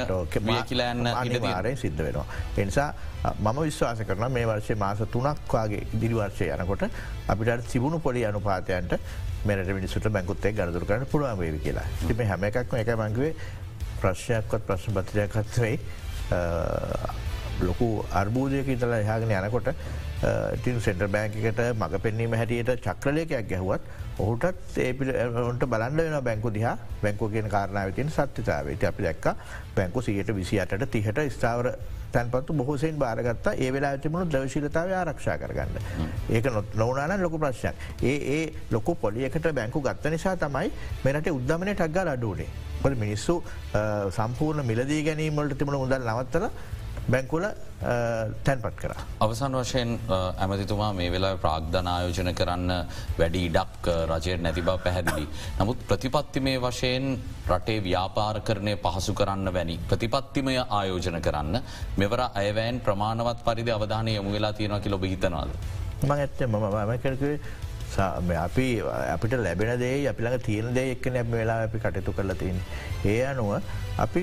[SPEAKER 1] කියලන්න
[SPEAKER 2] අනිවාරය සිද්ධ වෙනවා. එනිසා මම විශ්වාස කරන මේ වර්ෂය මාස තුනක්වාගේ ඉදිරිවර්ශය යනකොට අපිට සිබුණු පොලි අනුපාතයන්ට මෙට මිනිසුට බැංකුත්තේ ගරදුර කරන්න පුළුවන් වේවි කියලා. තිම හැම එකක්ම එක මංගවේ ප්‍රශ්යක්වත් ප්‍රශ්න පත්‍රයක්ත්වෙයි ලොකු අර්බූදයක ඉතලා එහාගෙන යනකොට ටින් සෙන්ටර් බෑංකට මඟ පෙන්වීම හැටියට චක්‍රලයකයක් ගැහුවත් ඔහුටත් ඒපිට බලන්න වෙන බැංකු දිහා බැංකු කියන කාරණාවතින් සත්‍යතාවට අපි දැක්ක බැංකු සියට විසි අට තිහට ස්ථාවර තැන්පත්තු බොහෝසෙන් බාරගත්ත ඒ වෙලා තිබුණු දවශීලතාව ආරක්ෂා කරගන්න. ඒක නොවනාන ලොකු ප්‍රශ්යක්. ඒ ඒ ලොකු පොලියකට බැංකු ගත්ත නිසා තමයි මෙනට උද්දමනය ටක්ගල් අඩුවනේ. පොල් මිනිස්සු සම්පූර්ණ මිලදී ගැනීමට තිබුණ මුදල් නවත්තර බැංකුල තැන්පත් කර.
[SPEAKER 1] අවසන් වශයෙන් ඇමතිතුමා මේ වෙලා ප්‍රාග්ධනායෝජන කරන්න වැඩි ඉඩක් රජයට නැති බව පැහැදිලි. නමුත් ප්‍රතිපත්තිමේ වශයෙන් රටේ ව්‍යාපාර කරණය පහසු කරන්න වැනි. ප්‍රතිපත්තිමය ආයෝජන කරන්න මෙවර අයවෑන් ප්‍රමාණවත් පරිදි අවධානය යොමු වෙලා තියෙනවාකි ලොබ හිතනවාද.
[SPEAKER 2] මං ඇත්තේ මම මකරකුවේ අපි අපිට ලැබෙන දේ අපිළඟ තියෙන දේ එක්ක නැබ වෙලා අපි කටයුතු කරලා තියෙන. ඒ අනුව අපි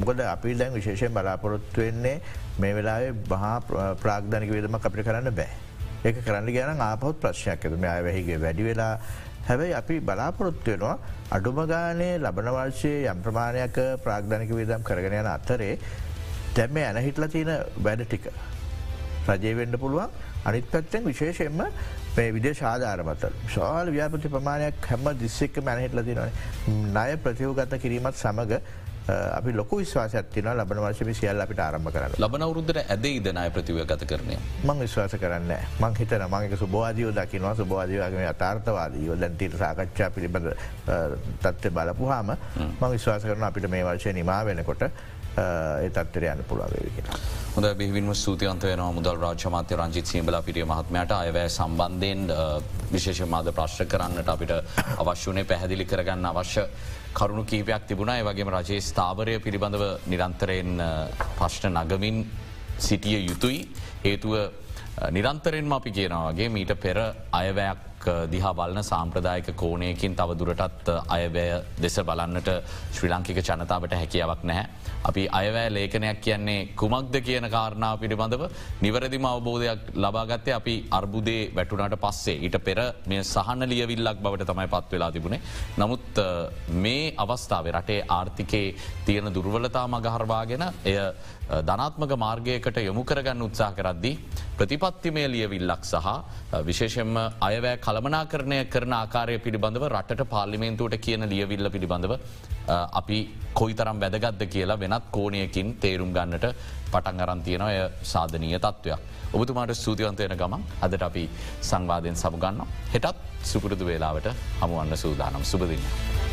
[SPEAKER 2] මොකද අපි දැන් විශේෂයෙන් බලාපොරොත්තු වෙන්නේ මේ වෙලාේ බහා ප්‍රාග්ධනික වේදම අපිට කරන්න බෑ. ඒක කරන්න ගැන ආපහොත් ප්‍රශ්යක් ඇතුම අයවැහිගේ වැඩි වෙලා හැබැයි අපි බලාපොරොත්තු වෙනවා අඩුම ගානය ලබනවර්ශය යම් ප්‍රමාණයක ප්‍රාග්ධනික වේදම් කරගෙන යන අතරේ දැම්ම ඇන හිටල තියෙන වැඩ ටික. රජයවෙන්ඩ පුළුවන් අනිත් පැත්තෙන් විශේෂයෙන්ම මේ විදේ ශාධාරමත ශාල ව්‍යාපති ප්‍රමාණයක් හැම දිස්සෙක්ක මැනහිටල තිනවන ණය ප්‍රතිවගත කිරීමත් සමඟ අපි ලොක විශවාසයක්තින ලබන වර්ශම සියල් අපිට ආරම්භ කරන්න.
[SPEAKER 1] ලබන අවරුද්දර ඇදේ දනය ප්‍රතිව ගත කරනය
[SPEAKER 2] මං විශ්වාස කරන්න මං හිතන මංක සුබවාදයෝ දකිනවා. සුබවාදයගේ අතාර්ථවාදීෝ දැන්තීට සාකච්ඡා පිළිබඳ තත්ත්ව බලපුහාම මං විශ්වාස කරන අපිට මේ වර්ශය නිමා වෙනකොට ඒ තත්වර යන්න පුළුවන්වේ කියෙන.
[SPEAKER 1] හොඳ බිහිවින්ම සූතියන්ත වෙන මුදල් රාජමාත්‍ය රංජිත් සීබල පිරිය මහත්මයට. අයවැය සම්බන්ධයෙන් විශේෂ මාද ප්‍රශ්්‍ර කරන්නට අපිට අවශ්‍යනේ පැහැදිලි කරගන්න අවශ්‍ය කරුණු කීපයක් තිබුණා. වගේම රජයේ ස්ථාවරය පිළිබඳව නිරන්තරයෙන් ප්‍රශ්න නගමින් සිටිය යුතුයි. හේතුව නිරන්තරෙන්ම අපි කියනවාගේ මීට පෙර අයවැයක් දිහා බලන සාම්ප්‍රදායක කෝනයකින් තව දුරටත් අයවැය දෙස බලන්නට ශ්‍රී ලංකික ජනතාවට හැකියාවක් නැහැ. අපි අයවැෑ ලේඛනයක් කියන්නේ කුමක්ද කියන කාරණාව පිළිබඳව නිවරදිම අවබෝධයක් ලබාගත්තේ අපි අර්බුදේ වැටුනට පස්සේ ඊට පෙර මේ සහන ලියවිල්ලක් බවට තමයි පත් වෙලා තිබුණේ. නමුත් මේ අවස්ථාව රටේ ආර්ථිකේ තියෙන දුර්වලතා මගහරවාගෙන එය ධනාත්මක මාර්ගයකට යොමු කරගන්න උත්සා කරද්දී. ප්‍රතිපත්තිමය ලියවිල්ලක් සහ විශේෂෙන්ම අයවෑ කළමනා කරණය කරන ආකාරය පිළිබඳව රටට පාර්ලිමේන්තුවට කියන ලියවිල්ල පිළිබඳව අපි කොයිතරම් වැදගත්ද කියලා වෙනත් කෝනයකින් තේරුම් ගන්නට පටන් අරන්තියන ඔය සාධනීය තත්ත්වයක්. ඔබතුමාට සූතිවන්තයන ගමන් අදට අපි සංවාධයෙන් සමුගන්න හෙටත් සුපුරුදු වේලාවට හමුවන්න සූදානම් සුපදින්න.